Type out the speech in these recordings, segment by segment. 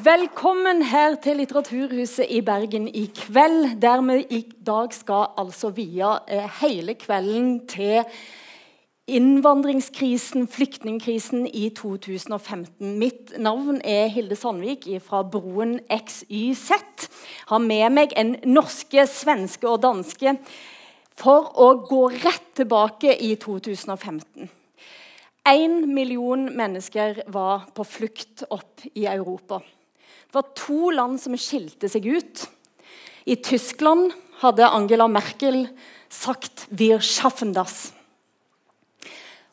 Velkommen her til Litteraturhuset i Bergen i kveld, der vi i dag skal altså vie eh, hele kvelden til innvandringskrisen, flyktningkrisen i 2015. Mitt navn er Hilde Sandvik fra Broen XYZ. Har med meg en norske, svenske og danske for å gå rett tilbake i 2015. Én million mennesker var på flukt opp i Europa. Det var to land som skilte seg ut. I Tyskland hadde Angela Merkel sagt 'Wir schaffen das'.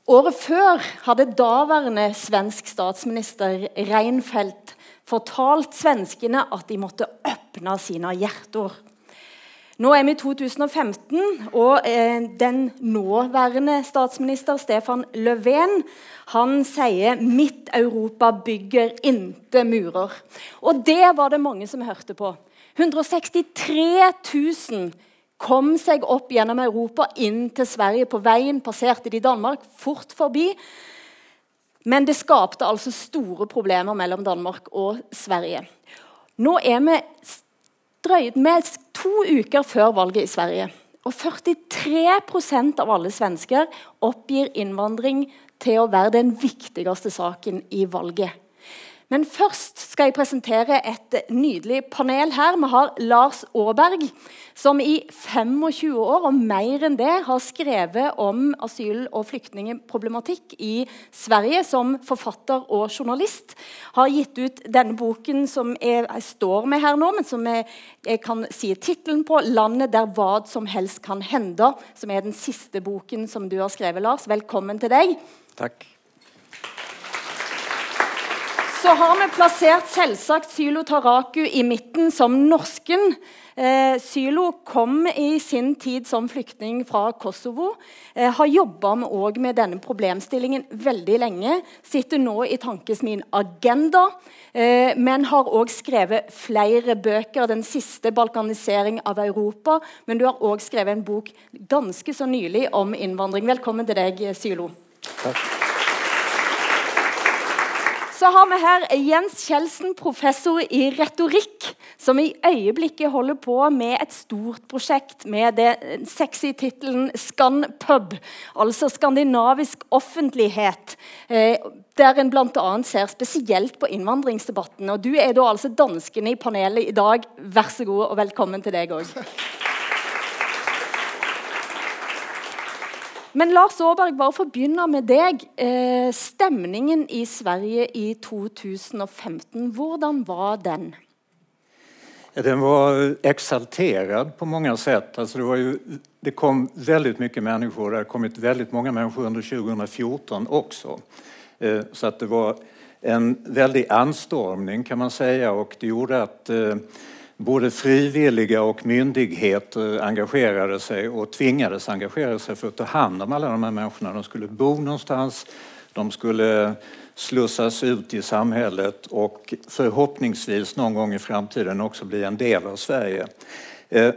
Året før hadde daværende svensk statsminister Reinfeldt fortalt svenskene at de måtte åpne sine hjerter. Nå er vi i 2015, og eh, den nåværende statsminister Stefan Löfven han sier 'Mitt Europa bygger inte murer'. Og det var det mange som hørte på. 163 000 kom seg opp gjennom Europa inn til Sverige. På veien passerte de Danmark fort forbi. Men det skapte altså store problemer mellom Danmark og Sverige. Nå er vi drøyt med to uker før valget i Sverige. Og 43% av alle svensker oppgir innvandring til å være den viktigste saken i valget. Men først skal jeg presentere et nydelig panel her. Vi har Lars Aaberg, som i 25 år og mer enn det har skrevet om asyl- og flyktningproblematikk i Sverige som forfatter og journalist. Har gitt ut denne boken som jeg, jeg står med her nå, men som jeg, jeg kan si tittelen på, 'Landet der hva som helst kan hende', som er den siste boken som du har skrevet, Lars. Velkommen til deg. Takk. Så har vi plassert selvsagt Sylo Taraku i midten som norsken. Eh, Sylo kom i sin tid som flyktning fra Kosovo. Eh, har jobba med, med, denne problemstillingen veldig lenge. Sitter nå i tankes min Agenda, eh, men har òg skrevet flere bøker. Den siste 'Balkanisering av Europa'. Men du har òg skrevet en bok ganske så nylig om innvandring. Velkommen til deg, Sylo. Takk. Så har vi her Jens Kjeldsen, professor i retorikk, som i øyeblikket holder på med et stort prosjekt med den sexy tittelen Scanpub, altså skandinavisk offentlighet. Eh, der en bl.a. ser spesielt på innvandringsdebatten. Og Du er da altså dansken i panelet i dag. Vær så god, og velkommen til deg òg. Men Lars Aaberg, bare for å begynne med deg. Eh, stemningen i Sverige i 2015, hvordan var den? Den var exalterad på mange sett. Alltså det, var ju, det kom veldig mye mennesker. Det har kommet veldig mange mennesker under 2014 også. Eh, så det var en veldig anstormning kan man si. Og det gjorde at eh, både frivilliga och myndigheter engagerade sig och tvingades engagera sig för att ta hand om alla de här människorna. De skulle bo någonstans, de skulle slussas ut i samhället och förhoppningsvis någon gång i framtiden också bli en del av Sverige. Eh,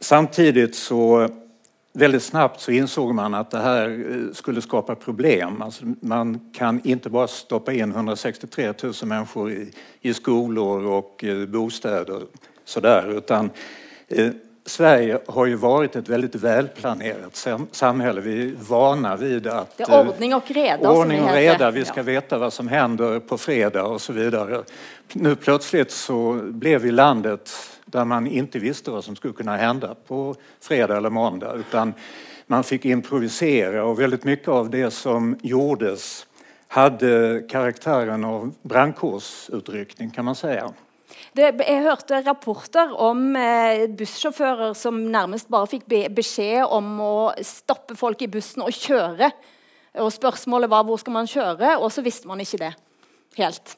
samtidigt så väldigt snabbt så insåg man att det här eh, skulle skapa problem. Alltså man kan inte bara stoppa in 163 000 människor i, i skolor och eh, bostäder sådär, utan eh, Sverige har ju varit ett väldigt välplanerat samhälle. Vi är vana vid att... Det är ordning och reda. Ordning och reda. Vi ska veta vad som händer på fredag och så vidare. Nu plötsligt så blev vi landet där man inte visste vad som skulle kunna hända på fredag eller måndag. Utan man fick improvisera och väldigt mycket av det som gjordes hadde karakteren av brannkorsutrykning, kan man si. Jeg hørte rapporter om eh, bussjåfører som nærmest bare fikk be beskjed om å stoppe folk i bussen og kjøre. Og Spørsmålet var hvor skal man kjøre, og så visste man ikke det helt.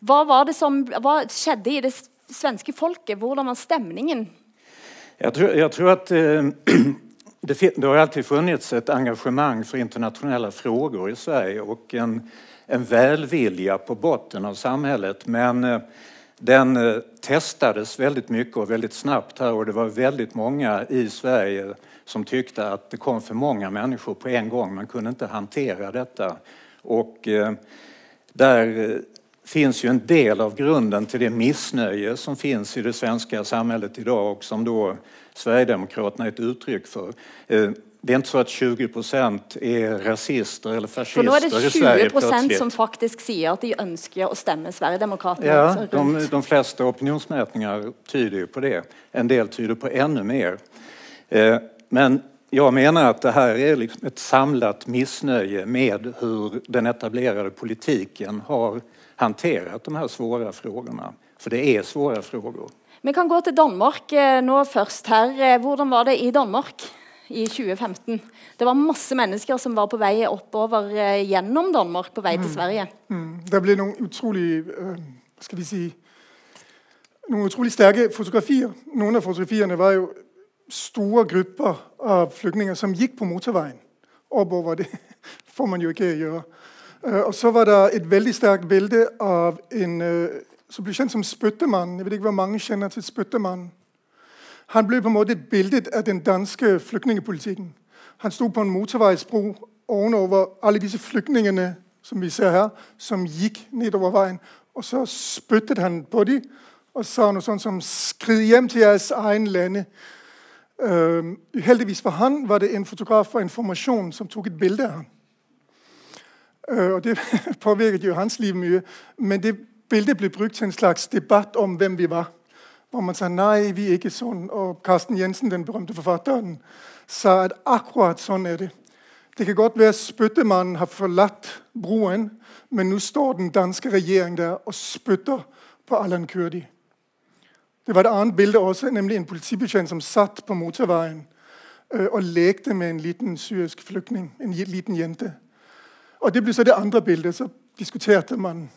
Hva, det som, hva skjedde i det svenske folket? Hvordan var stemningen? Jeg tror, jeg tror at eh, det, det, har alltid funnits et engasjement for internasjonale frågor i Sverige og en, en velvilje på botten av samhället. Men eh, den eh, testades veldig mye og veldig snabbt her og det var veldig mange i Sverige som tykte at det kom for mange mennesker på en gang. Man kunne ikke håndtere dette. Og eh, der finns ju en del av grunden till det missnöje som finns i det svenska samhället idag och som då Sverigedemokraterna är ett uttryck för. Eh, det är inte så att 20 procent är rasister eller fascister For nå er det i Sverige 20 plötsligt. som faktisk säger at de ønsker å stemme Sverigedemokraterna Ja, de, de flesta opinionsmätningar tyder ju på det. En del tyder på ännu mer. Eh, men jag menar att det här är liksom ett samlat missnöje med hur den etablerade politiken har hanterat de här svåra frågorna. For det er svåre frågor. Vi kan gå til Danmark eh, nå først her. Eh, Hvordan var det i Danmark i 2015? Det var masse mennesker som var på vei oppover eh, gjennom Danmark på vei til Sverige. Mm. Det ble noen utrolig, øh, skal vi si Noen utrolig sterke fotografier. Noen av fotografiene var jo store grupper av flyktninger som gikk på motorveien oppover. det. får man jo ikke gjøre. Øh, og så var det et veldig sterkt bilde av en, øh, som ble kjent som Spyttemann. Jeg vet ikke, hvor mange kjenner til Spyttemann. Han ble på en måte et bilde av den danske flyktningepolitikken. Han sto på en motorvejsbro ovenover alle disse flyktningene som vi ser her, som gikk nedover veien. Og så spyttet han på dem og sa noe sånt som 'skrid hjem til deres egen lande'. Uh, uheldigvis for han var det en fotograf fra Informasjon som tok et bilde av ham. Uh, og Det påvirket jo hans liv mye. Men det bildet ble brukt til en slags debatt om hvem vi var. Hvor man sa nei, vi er ikke sånn. Og Karsten Jensen, den berømte forfatteren, sa at akkurat sånn er det. Det kan godt være spyttemannen har forlatt broen, men nå står den danske regjering der og spytter på Allan Kurdi. Det var et annet bilde også, nemlig en politibetjent som satt på motorveien øh, og lekte med en liten syrisk flyktning, en liten jente. Og Det ble så det andre bildet. Så diskuterte man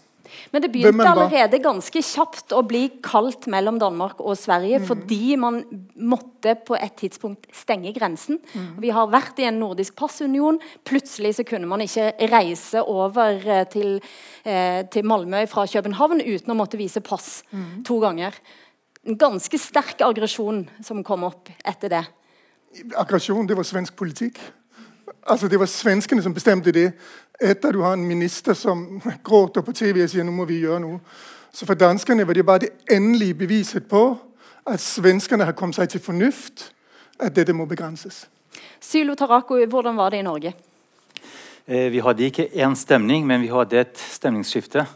Men det begynte allerede ganske kjapt å bli kaldt mellom Danmark og Sverige fordi man måtte på et tidspunkt stenge grensen. Vi har vært i en nordisk passunion. Plutselig så kunne man ikke reise over eh, til, eh, til Malmö fra København uten å måtte vise pass to ganger. En ganske sterk aggresjon som kom opp etter det. aggresjon, det var svensk politikk. Altså, Det var svenskene som bestemte det. Etter du har en minister som gråter på TV og sier nå må vi gjøre noe. Så for danskene var det bare det endelige beviset på at svenskene har kommet seg til fornuft, at dette må begrenses. Sylo Tarako, hvordan var det i Norge? Eh, Vi hadde ikke én stemning, men vi hadde et stemningsskifte.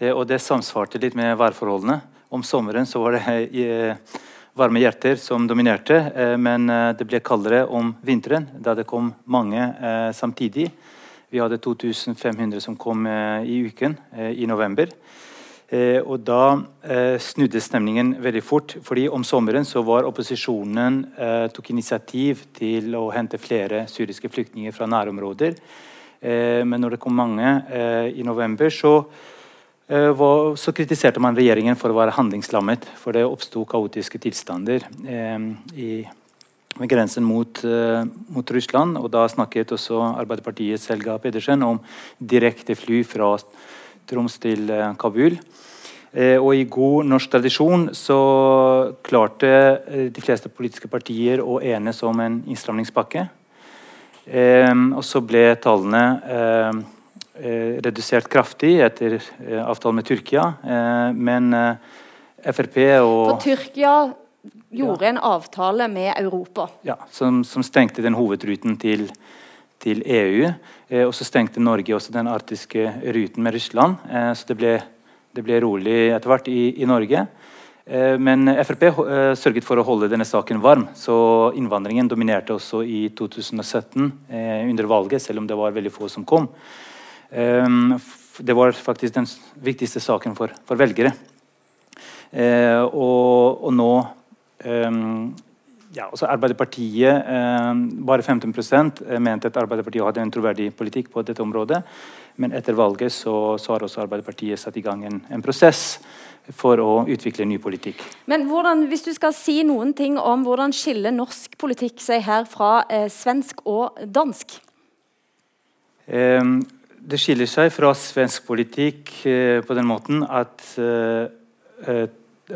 Eh, Og det samsvarte litt med værforholdene. Om sommeren så var det eh, varme hjerter som dominerte, men det ble kaldere om vinteren, da det kom mange samtidig. Vi hadde 2500 som kom eh, i uken eh, i november. Eh, og da snudde stemningen veldig fort. fordi om sommeren så var opposisjonen tok initiativ til å hente flere syriske flyktninger fra nærområder. Men når det kom mange i november, så, så kritiserte man regjeringen for å være handlingslammet. For det oppsto kaotiske tilstander eh, i, ved grensen mot, eh, mot Russland. Og da snakket også Arbeiderpartiets Helga Pedersen om direkte fly fra Troms til eh, Kabul. Eh, og i god norsk tradisjon så klarte de fleste politiske partier å enes om en innstramningspakke. Og så ble tallene redusert kraftig etter avtalen med Tyrkia. Men Frp og For Tyrkia gjorde en avtale med Europa. ja, som, som stengte den hovedruten til, til EU. Eh, og så stengte Norge også den arktiske ruten med Russland. Eh, så det ble, det ble rolig etter hvert i, i Norge. Eh, men Frp eh, sørget for å holde denne saken varm. Så innvandringen dominerte også i 2017 eh, under valget, selv om det var veldig få som kom. Eh, det var faktisk den viktigste saken for, for velgere. Eh, og, og nå ja, altså Arbeiderpartiet, eh, Bare 15 eh, mente at Arbeiderpartiet hadde en troverdig politikk på dette området. Men etter valget så, så har også Arbeiderpartiet satt i gang en, en prosess for å utvikle ny politikk. Men hvordan, hvis du skal si noen ting om hvordan skiller norsk politikk seg her fra eh, svensk og dansk? Eh, det skiller seg fra svensk politikk eh, på den måten at, eh, eh,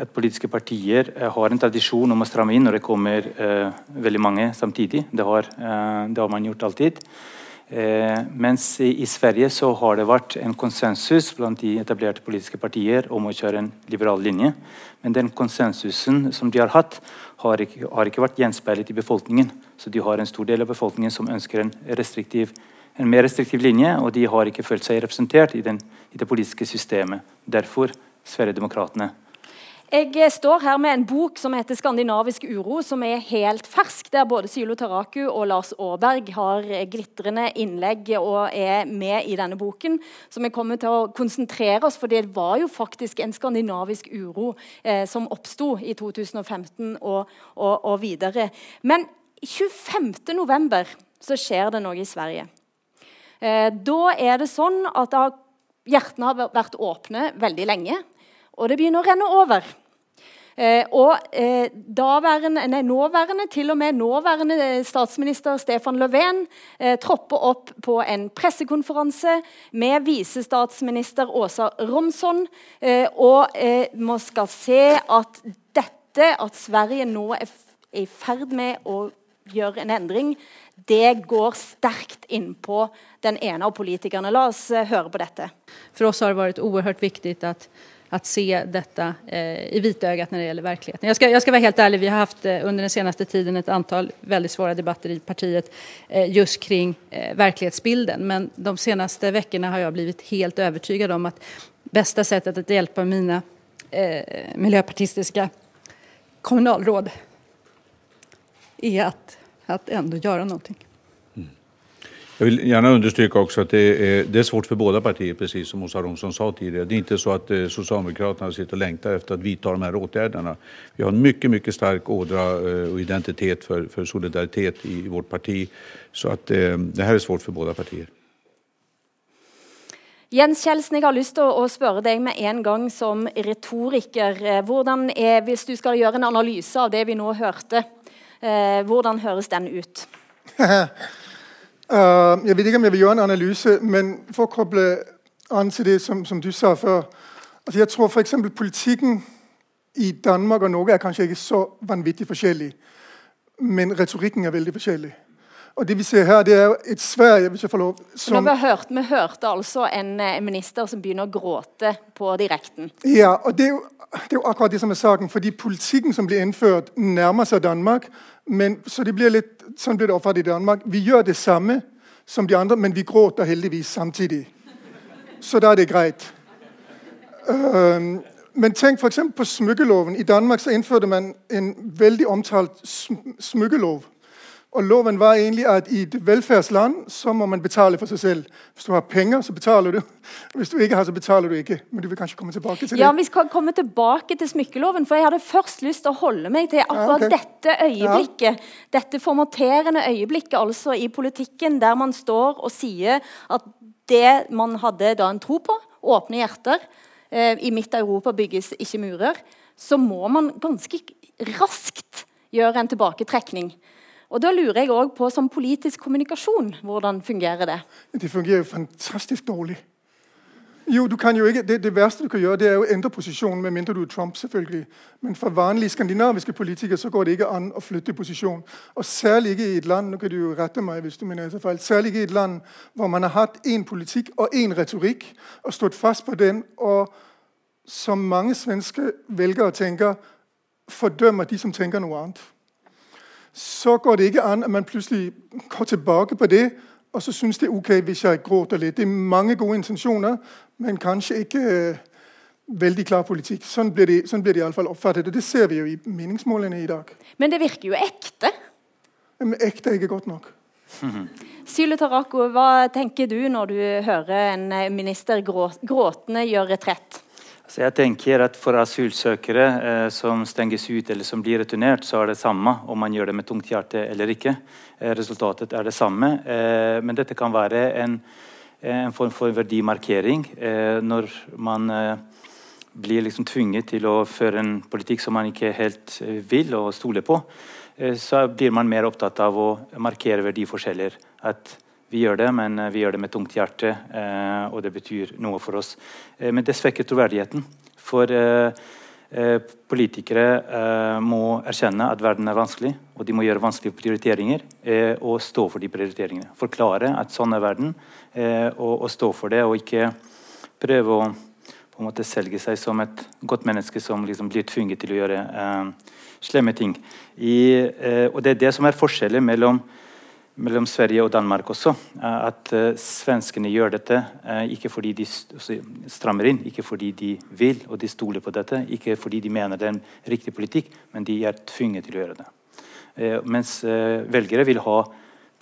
at politiske partier eh, har en tradisjon om å stramme inn når det kommer eh, veldig mange samtidig. Det har, eh, det har man gjort alltid. Eh, mens i, i, Sverige så har det vært en konsensus blant de etablerte politiske partier om å kjøre en liberal linje. Men den konsensusen som de har hatt, har ikke, har ikke vært gjenspeilet i befolkningen. Så de har en stor del av befolkningen som ønsker en, en mer restriktiv linje, og de har ikke følt seg representert i, den, i det politiske systemet. Derfor Sverigedemokraterna jeg står her med en bok som heter 'Skandinavisk uro', som er helt fersk. Der både Sylo Taraku og Lars Aaberg har glitrende innlegg og er med i denne boken. Så vi kommer til å konsentrere oss, for det var jo faktisk en skandinavisk uro eh, som oppsto i 2015 og, og, og videre. Men 25.11. så skjer det noe i Sverige. Eh, da er det sånn at hjertene har vært åpne veldig lenge og det begynner å renne over. Eh, og eh, nei, nåværende, til og med nåværende statsminister Stefan Löfven eh, tropper opp på en pressekonferanse med visestatsminister Åsa Romsson Eh, og man eh, skal se at dette, at Sverige nå er i ferd med å gjøre en endring, det går sterkt innpå den ene av politikerne. La oss eh, høre på dette. For oss har det vært uerhört viktig at att se detta eh, i vitögat när det gäller verkligheten. Jag ska, jag ska vara helt ärlig, vi har haft eh, under den senaste tiden ett antal väldigt svåra debatter i partiet eh, just kring verklighetsbilden. Men de senaste veckorna har jag blivit helt övertygad om att bästa sättet att hjälpa mina miljöpartistiska kommunalråd är att, att ändå göra någonting. Jag vill gärna understryka också att det är, det är svårt för båda partier, precis som Åsa Romson sa tidigare. Det är inte så att eh, Socialdemokraterna sitter och längtar efter att vidta de här åtgärderna. Vi har en mycket, mycket stark ådra eh, och identitet för, för solidaritet i, vårt parti. Så att eh, det här är svårt för båda partier. Jens Kjelsen, jeg har lyst til å spørre deg med en gang som retoriker. Hvordan er, hvis du skal gjøre en analyse av det vi nå hørte, hvordan høres den ut? Uh, jeg vet ikke om jeg vil gjøre en analyse, men for å koble an til det som, som du sa før altså Jeg tror f.eks. politikken i Danmark og Norge er kanskje ikke så vanvittig forskjellig. Men retorikken er veldig forskjellig. Og det vi ser her, det er et Sverige hvis jeg får lov, som... Vi hørte, vi hørte altså en, en, minister som begynner å gråte på direkten. Ja, og det er, jo, det er jo akkurat det som er saken. Fordi politikken som blir innført, nærmer seg Danmark. Men, så det blir litt, sånn blir det oppfattet i Danmark. Vi gjør det samme som de andre, men vi gråter heldigvis samtidig. Så da er det greit. Uh, men tenk f.eks. på smykkeloven. I Danmark så innførte man en veldig omtalt smykkelov. Og loven var egentlig at i et velferdsland så må man betale for seg selv. Hvis du har penger, så betaler du. Hvis du ikke har, så betaler du ikke. Men du vil kanskje komme tilbake til det? Ja, vi skal komme tilbake til smykkeloven. For jeg hadde først lyst til å holde meg til akkurat ja, okay. dette øyeblikket. Ja. Dette formaterende øyeblikket altså i politikken, der man står og sier at det man hadde da en tro på, åpne hjerter eh, I midt Europa bygges ikke murer. Så må man ganske raskt gjøre en tilbaketrekning. Og Da lurer jeg også på som politisk kommunikasjon, hvordan fungerer det? Det fungerer jo fantastisk dårlig. Jo, du kan jo ikke, det, det, verste du kan gjøre, det er å endre posisjonen, med mindre du er Trump. selvfølgelig. Men for vanlige skandinaviske politikere så går det ikke an å flytte posisjon. Og Særlig ikke i et land nå kan du jo rette meg hvis du mener jeg feil, særlig ikke i et land hvor man har hatt én politikk og én retorikk og stått fast på den, og som mange svenske velgere tenker, fordømmer de som tenker noe annet så går det ikke an at man plutselig går tilbake på det og så syns det er ok hvis jeg gråter litt. Det er mange gode intensjoner, men kanskje ikke uh, veldig klar politikk. Sånn blir det, sånn blir det iallfall oppfattet. og Det ser vi jo i meningsmålene i dag. Men det virker jo ekte? Men ekte er ikke godt nok. Syle Tarako, hva tenker du når du hører en minister gråtende gjøre retrett? Så jeg tenker at For asylsøkere eh, som stenges ut eller som blir returnert, så er det samme om man gjør det med tungt hjerte eller ikke. Eh, resultatet er det samme. Eh, men dette kan være en, en form for verdimarkering eh, når man eh, blir liksom tvunget til å føre en politikk som man ikke helt eh, vil og stoler på. så blir man mer opptatt av å markere verdiforskjeller. At vi gjør det, men eh, vi gjør det med tungt hjerte, eh, og det betyr noe for oss. Eh, men det svekker troverdigheten. For Eh, politikere eh, må erkjenne at verden er vanskelig, og de må gjøre vanskelige prioriteringer eh, og stå for de prioriteringene. Forklare at sånn er verden, og, stå for det, og ikke prøve å på en måte selge seg som et godt menneske som liksom blir tvunget til å gjøre slemme ting. I, og Det er det som er forskjellen mellom mellom Sverige og Danmark også. At uh, svenskene gjør dette uh, ikke fordi de altså, strammer inn, ikke fordi de vil og de stoler på dette, ikke fordi de mener det er en riktig politikk, men de er tvunget til å gjøre det. Mens velgere vil ha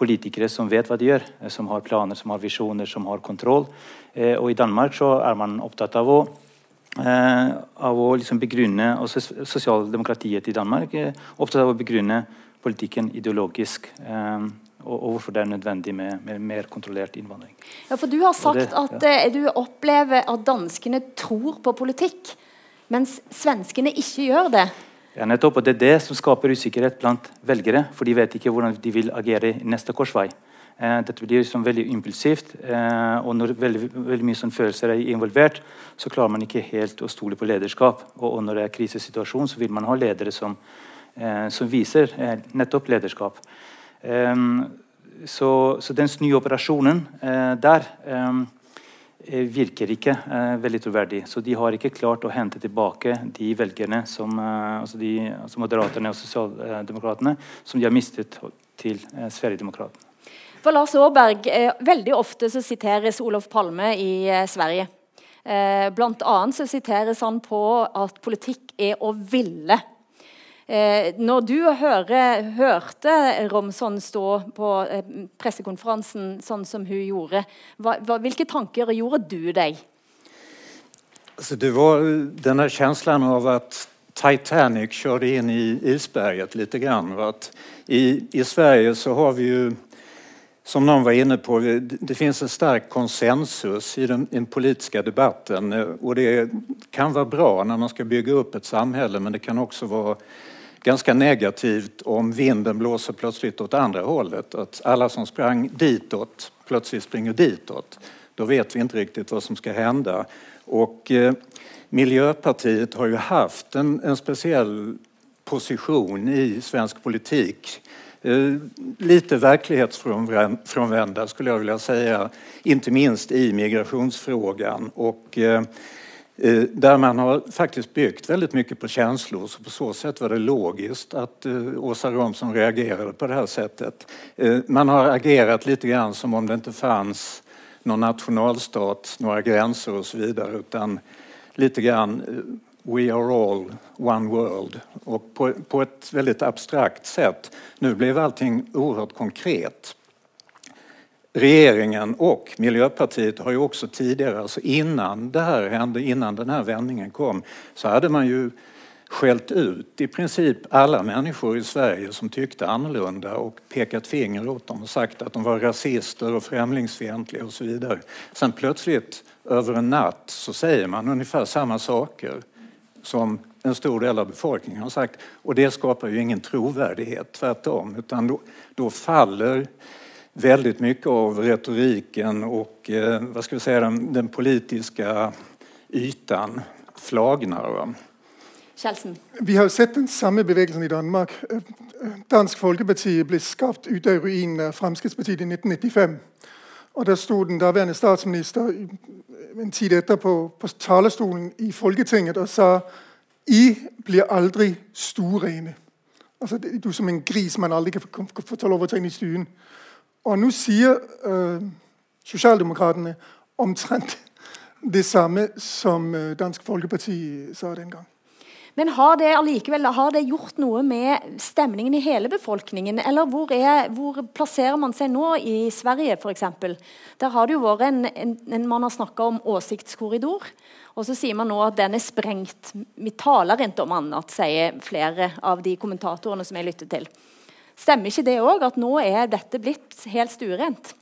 politikere som vet hva de gjør, som har planer, som har visjoner, som har kontroll. og i Danmark så er man opptatt av å av å liksom begrunne også Sosialdemokratiet i Danmark er opptatt av å begrunne politikken ideologisk. Og, og, hvorfor det er nødvendig med, med, mer kontrollert innvandring. Ja, for Du har sagt det, at ja. Eh, du opplever at danskene tror på politikk, mens svenskene ikke gjør det. Ja, nettopp, og Det er det som skaper usikkerhet blant velgere, for de vet ikke hvordan de vil agere i neste korsvei. Eh, dette blir liksom veldig impulsivt, eh, og når veldig, veldig mye sånn følelser er involvert, så klarer man ikke helt å stole på lederskap. Og, og når det er krisesituasjon, så vil man ha ledere som, eh, som viser eh, nettopp lederskap. Ehm, så, så, den snuoperasjonen eh, der ehm, eh, virker ikke eh, veldig troverdig. Så de har ikke klart å hente tilbake de velgerne som altså de, altså Moderaterne og Sosialdemokratene som de har mistet til eh, Sverigedemokraterna. For Lars Aaberg, Veldig ofte så siteres Olof Palme i Sverige. Blant annet så siteres han på at politikk er å ville. Eh, når du hører, hørte Romsson stå på eh, pressekonferansen sånn som hun gjorde, hva, hva, hvilke tanker gjorde du deg? Altså, det var denne følelsen av at Titanic kjørte inn i isberget litt. Grann, i, I Sverige så har vi jo som noen var inne på, det finnes en sterk konsensus i den, den, politiske debatten. og det kan være bra når man skal bygge opp et samhälle men det kan også være ganska negativt om vinden blåser plötsligt åt andra hållet. Att alla som sprang ditåt plötsligt springer ditåt. Då vet vi inte riktigt vad som ska hända. Och eh, Miljöpartiet har ju haft en, en speciell position i svensk politik. Eh, lite verklighetsfrånvända skulle jag vilja säga, inte minst i migrationsfrågan. Och, eh, där man har faktiskt byggt väldigt mycket på känslor. Så på så sätt var det logiskt att eh, Åsa Romson reagerade på det här sättet. Eh, man har agerat lite grann som om det inte fanns någon nationalstat, några gränser och så vidare. Utan lite grann We are all one world. Och på, på ett väldigt abstrakt sätt. Nu blev allting oerhört konkret regeringen och Miljöpartiet har ju också tidigare, alltså innan det här hände, innan den här vändningen kom, så hade man ju skällt ut i princip alla människor i Sverige som tyckte annorlunda och pekat finger åt dem och sagt att de var rasister och främlingsfientliga och så vidare. Sen plötsligt över en natt så säger man ungefär samma saker som en stor del av befolkningen har sagt och det skapar ju ingen trovärdighet, tvärtom, utan då faller väldigt mycket av retoriken och eh, vad ska vi säga, den, den politiska ytan flagnar. Kjelsen. Vi har sett den samme bevegelsen i Danmark. Dansk Folkeparti ble skapt ut av ruinene av Fremskrittspartiet i 1995. Og Der sto den daværende statsminister en tid etterpå på talerstolen i Folketinget og sa I blir aldri stuerene. Altså, du er som en gris man aldri kan få, få lov å ta inn i stuen. Og nå sier øh, Sosialdemokratene omtrent det samme som øh, Dansk Folkeparti sa den gang. Men har det allikevel har det gjort noe med stemningen i hele befolkningen? Eller hvor, er, hvor plasserer man seg nå i Sverige f.eks.? Der har det jo vært en, en, en Man har snakka om åsiktskorridor. Og så sier man nå at den er sprengt. Vi taler ikke om annet, sier flere av de kommentatorene som jeg lytter til. Stemmer ikke det òg, at nå er dette blitt helt stuerent?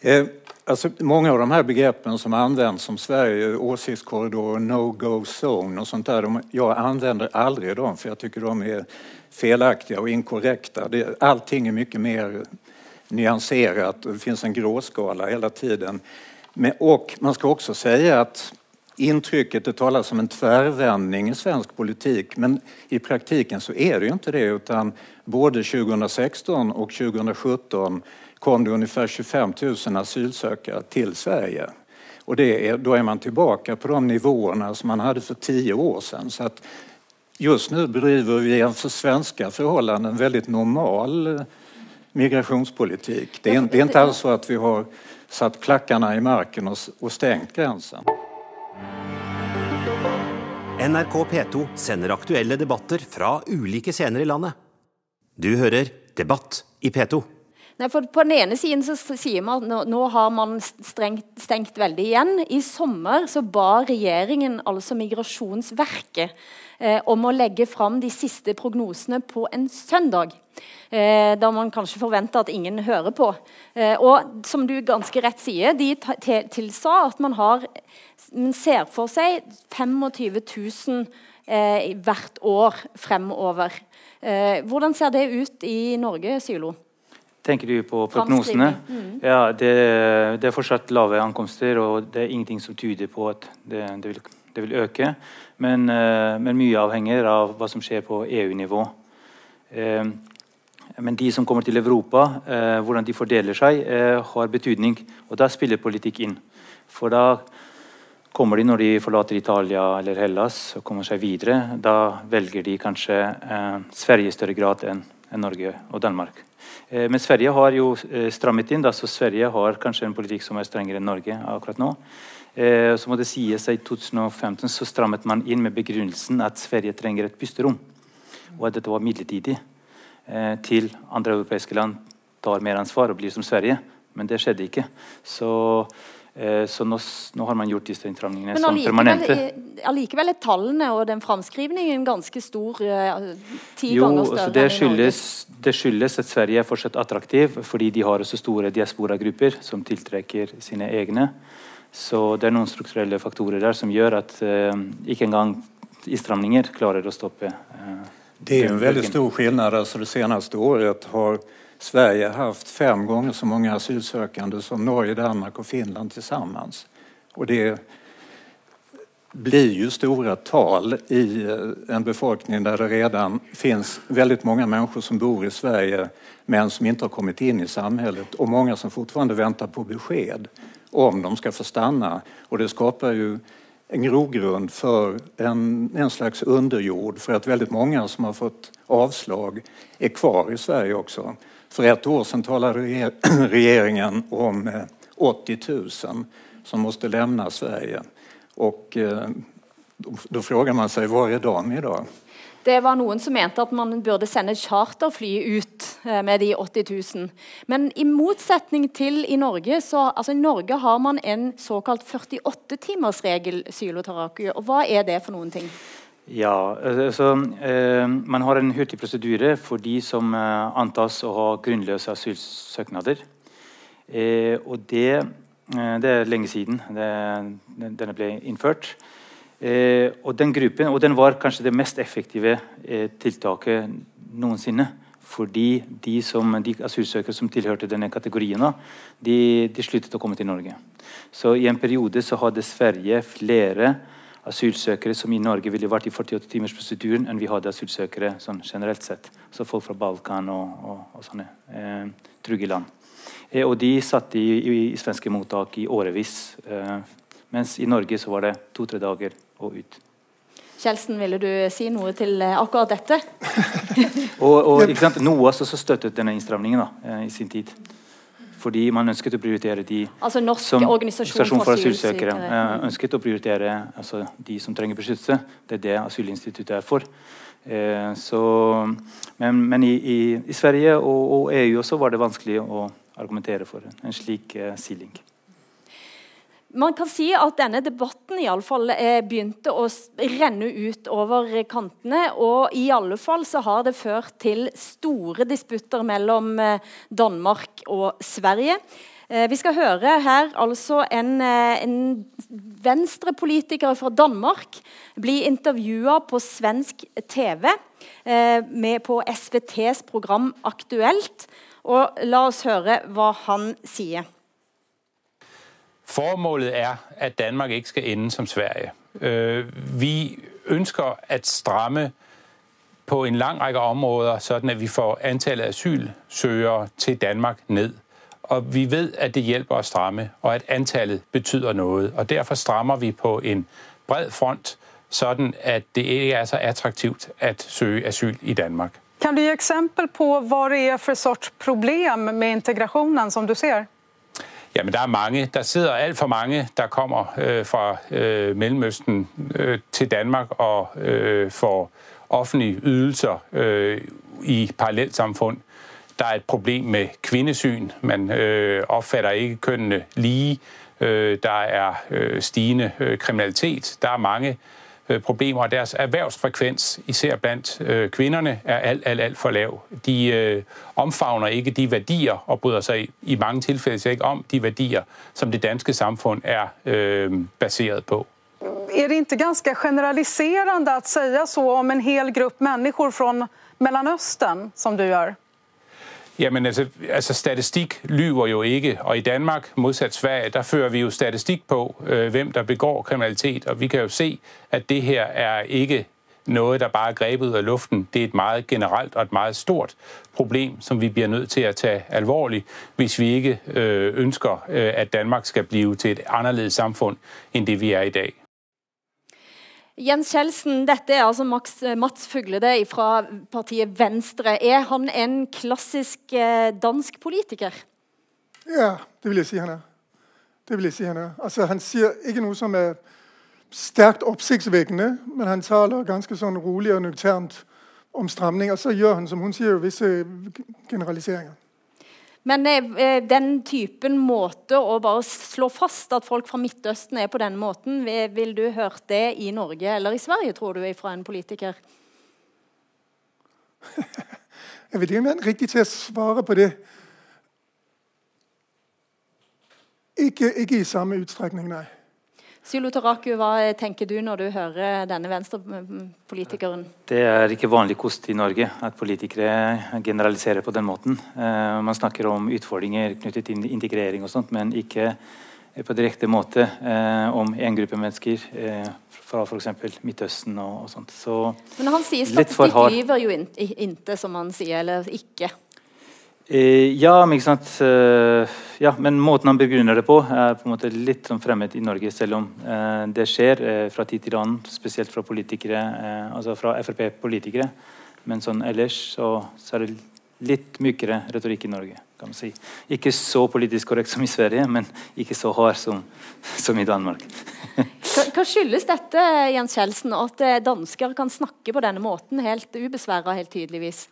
Eh, alltså, mange av de her begreppen som anvendes som Sverige, åsiktskorridor, no-go zone og sånt der, de, jeg anvender aldri dem for jeg syns de er feilaktige og inkorrekte. Allting er mye mer nyansert. det fins en gråskala hele tiden. Men, och man skal også si att intrycket, det talas om en tvärvändning i svensk politik men i praktiken så är det ju inte det utan både 2016 och 2017 kom det ungefär 25 000 asylsökare till Sverige. Och det är, då är man tillbaka på de nivåerna som man hade för tio år sedan. Så att just nu bedriver vi en för svenska förhållanden väldigt normal eh, migrationspolitik. Det är, det är inte alls så att vi har satt klackarna i marken och, och stängt gränsen. NRK P2 sender aktuelle debatter fra ulike scener i landet. Du hører Debatt i P2. Nei, for På den ene siden så sier man at nå, nå har man strengt, stengt veldig igjen. I sommer så ba regjeringen, altså Migrasjonsverket, eh, om å legge fram de siste prognosene på en søndag. Eh, da man kanskje forventer at ingen hører på. Eh, og som du ganske rett sier, de tilsa at man, har, man ser for seg 25 000 eh, hvert år fremover. Eh, hvordan ser det ut i Norge, Sylo? Tenker du på prognosene? Mm. Ja, det, det, er fortsatt lave ankomster, og det er ingenting som tyder på at det, det, vil, det vil, øke. Men, uh, men, mye avhenger av hva som skjer på EU-nivå. Uh, men de som kommer til Europa, uh, hvordan de fordeler seg, har betydning. Og da spiller politikk inn. For da kommer de når de forlater Italia eller Hellas og kommer seg videre. Da velger de kanskje Sverige i større grad enn en Norge og Danmark. Eh, men Sverige har jo eh, strammet inn, da, så Sverige har kanskje en politikk som er strengere enn Norge akkurat nå. Eh, så må det sies at I 2015 så strammet man inn med begrunnelsen at Sverige trenger et pusterom, og at dette var midlertidig. Til andre europeiske land tar mer ansvar og blir som Sverige. Men det skjedde ikke. Så Eh, så nå, nå, har man gjort disse innstrammingene som permanente. Men allikevel er tallene og den framskrivningen ganske stor. Eh, ti jo, ganger større det skyldes, det skyldes at Sverige er fortsatt attraktiv, fordi de har også store diasporagrupper som tiltrekker sine egne. Så det er noen strukturelle faktorer der som gjør at uh, ikke engang innstramninger klarer å stoppe. Uh, det er en veldig stor forskjell. Altså det seneste året har Sverige har haft fem gånger så många asylsökande som Norge, Danmark och Finland tillsammans. Och det blir ju stora tal i eh, en befolkning där det redan finns väldigt många människor som bor i Sverige men som inte har kommit in i samhället och många som fortfarande väntar på besked om de ska få stanna. Och det skapar ju en grogrund för en, en slags underjord för att väldigt många som har fått avslag är kvar i Sverige också. För ett år sedan talade regeringen om 80 eh, 000 som måste lämna Sverige. Och eh, då frågar man sig, var är de idag? Det var noen som mente at man burde sende charterfly ut eh, med de 80 000. Men i motsetning til i Norge, så altså i Norge har man en såkalt 48-timersregel. Og hva er det for noen ting? Ja, altså, eh, Man har en hurtig prosedyre for de som eh, antas å ha grunnløse asylsøknader. Eh, og det, eh, det, er lenge siden det, denne ble innført. Eh, og den gruppen, og den var kanskje det mest effektive eh, tiltaket noensinne. Fordi de, som, de asylsøkere som tilhørte denne kategorien, de, de sluttet å komme til Norge. Så i en periode så hadde Sverige flere asylsøkere som i Norge ville vært i 48-timersprosedyren enn vi hadde asylsøkere sånn generelt sett. Så folk fra Balkan og, og, og sånne eh, trygge land. Eh, og de satt i, i, i, svenske mottak i årevis. Eh, mens i Norge så var det to-tre dager og ut. Kjelsen, ville du si noe til eh, akkurat dette? og, og ikke sant? NOAS også støttet denne innstramningen da, eh, i sin tid fordi man ønsket å prioritere de altså Norsk som organisasjon for asylsøkere. Eh, ønsket å prioritere altså, de som trenger beskyttelse. Det er det asylinstituttet er for. Eh, så, men, men i, i, i, Sverige og, og, EU også var det vanskelig å argumentere for en slik eh, siling. Man kan si at denne debatten i alle fall eh, begynte å renne ut over kantene. Og i alle fall så har det ført til store disputter mellom eh, Danmark og Sverige. Eh, vi skal høre her altså en, en venstrepolitiker fra Danmark bli intervjua på svensk TV med på SVTs program Aktuelt. Og la oss høre hva han sier. Formålet er, at Danmark ikke skal ende som Sverige. Øh, vi ønsker at stramme på en lang række områder, sånn at vi får antallet asylsøgere til Danmark ned. Og vi vet at det hjelper å stramme, og at antallet betyder noe. Og derfor strammer vi på en bred front, sånn at det ikke er så attraktivt at søge asyl i Danmark. Kan du gi eksempel på hva det er for sorts problem med integrationen som du ser? Jamen, der er mange. Der sidder alt for mange, der kommer øh, fra øh, Mellemøsten øh, til Danmark og øh, får offentlige ydelser øh, i parallelsamfund. Der er et problem med kvindesyn. Man øh, opfatter ikke kønnene lige. Øh, der er øh, stigende øh, kriminalitet. Der er mange problemer, og deres erhvervsfrekvens, især blandt øh, kvinderne, er alt, alt, alt for lav. De øh, omfavner ikke de verdier, og bryder seg i, mange tilfeller ikke om de verdier som det danske samfunn er basert på. Er det ikke ganske generaliserende å si så om en hel gruppe mennesker fra Mellanøsten, som du gjør? Jamen altså, altså statistik lyver jo ikke, og i Danmark, modsat Sverige, der fører vi jo statistik på, øh, hvem der begår kriminalitet, og vi kan jo se, at det her er ikke noget, der bare er grebet ud af luften. Det er et meget generelt og et meget stort problem, som vi bliver nødt til at tage alvorligt, hvis vi ikke øh, ønsker, øh, at Danmark skal blive til et anderledes samfund, end det vi er i dag. Jens Kjeldsen, dette er altså Max, Mats Fuglede fra partiet Venstre. Er han en klassisk eh, dansk politiker? Ja, det vil jeg si han er. Det vil jeg si Han er. Altså, han sier ikke noe som er sterkt oppsiktsvekkende, men han taler ganske sånn rolig og nøkternt om stramning. Og så gjør han, som hun sier, visse generaliseringer. Men eh, den typen måte å bare slå fast at folk fra Midtøsten er på denne måten, vil du hørt det i Norge eller i Sverige, tror du, fra en politiker? Jeg vet ikke om jeg er riktig til å svare på det. Ikke, ikke i samme utstrekning, nei. Sylo Taraku, hva tenker du når du hører denne venstrepolitikeren? Det er ikke vanlig kost i Norge at politikere generaliserer på den måten. Uh, man snakker om utfordringer knyttet til integrering og sånt, men ikke på direkte måte uh, om en gruppe mennesker fra f.eks. Midtøsten og, og, sånt. Så men han sier statistikk lyver jo inte, som han sier, eller ikke. Eh, ja, men, eh, ja, men måten han begrunner det på, er på en måte litt sånn fremmed i Norge, selv om eh, det skjer fra tid til annen, spesielt fra politikere, altså fra Frp-politikere. Men sånn ellers så, så, er det litt mykere retorikk i Norge. kan man si. Ikke så politisk korrekt som i Sverige, men ikke så hard som, som i Danmark. hva, skyldes dette, Jens Kjeldsen, at dansker kan snakke på denne måten helt ubesværa, helt tydeligvis?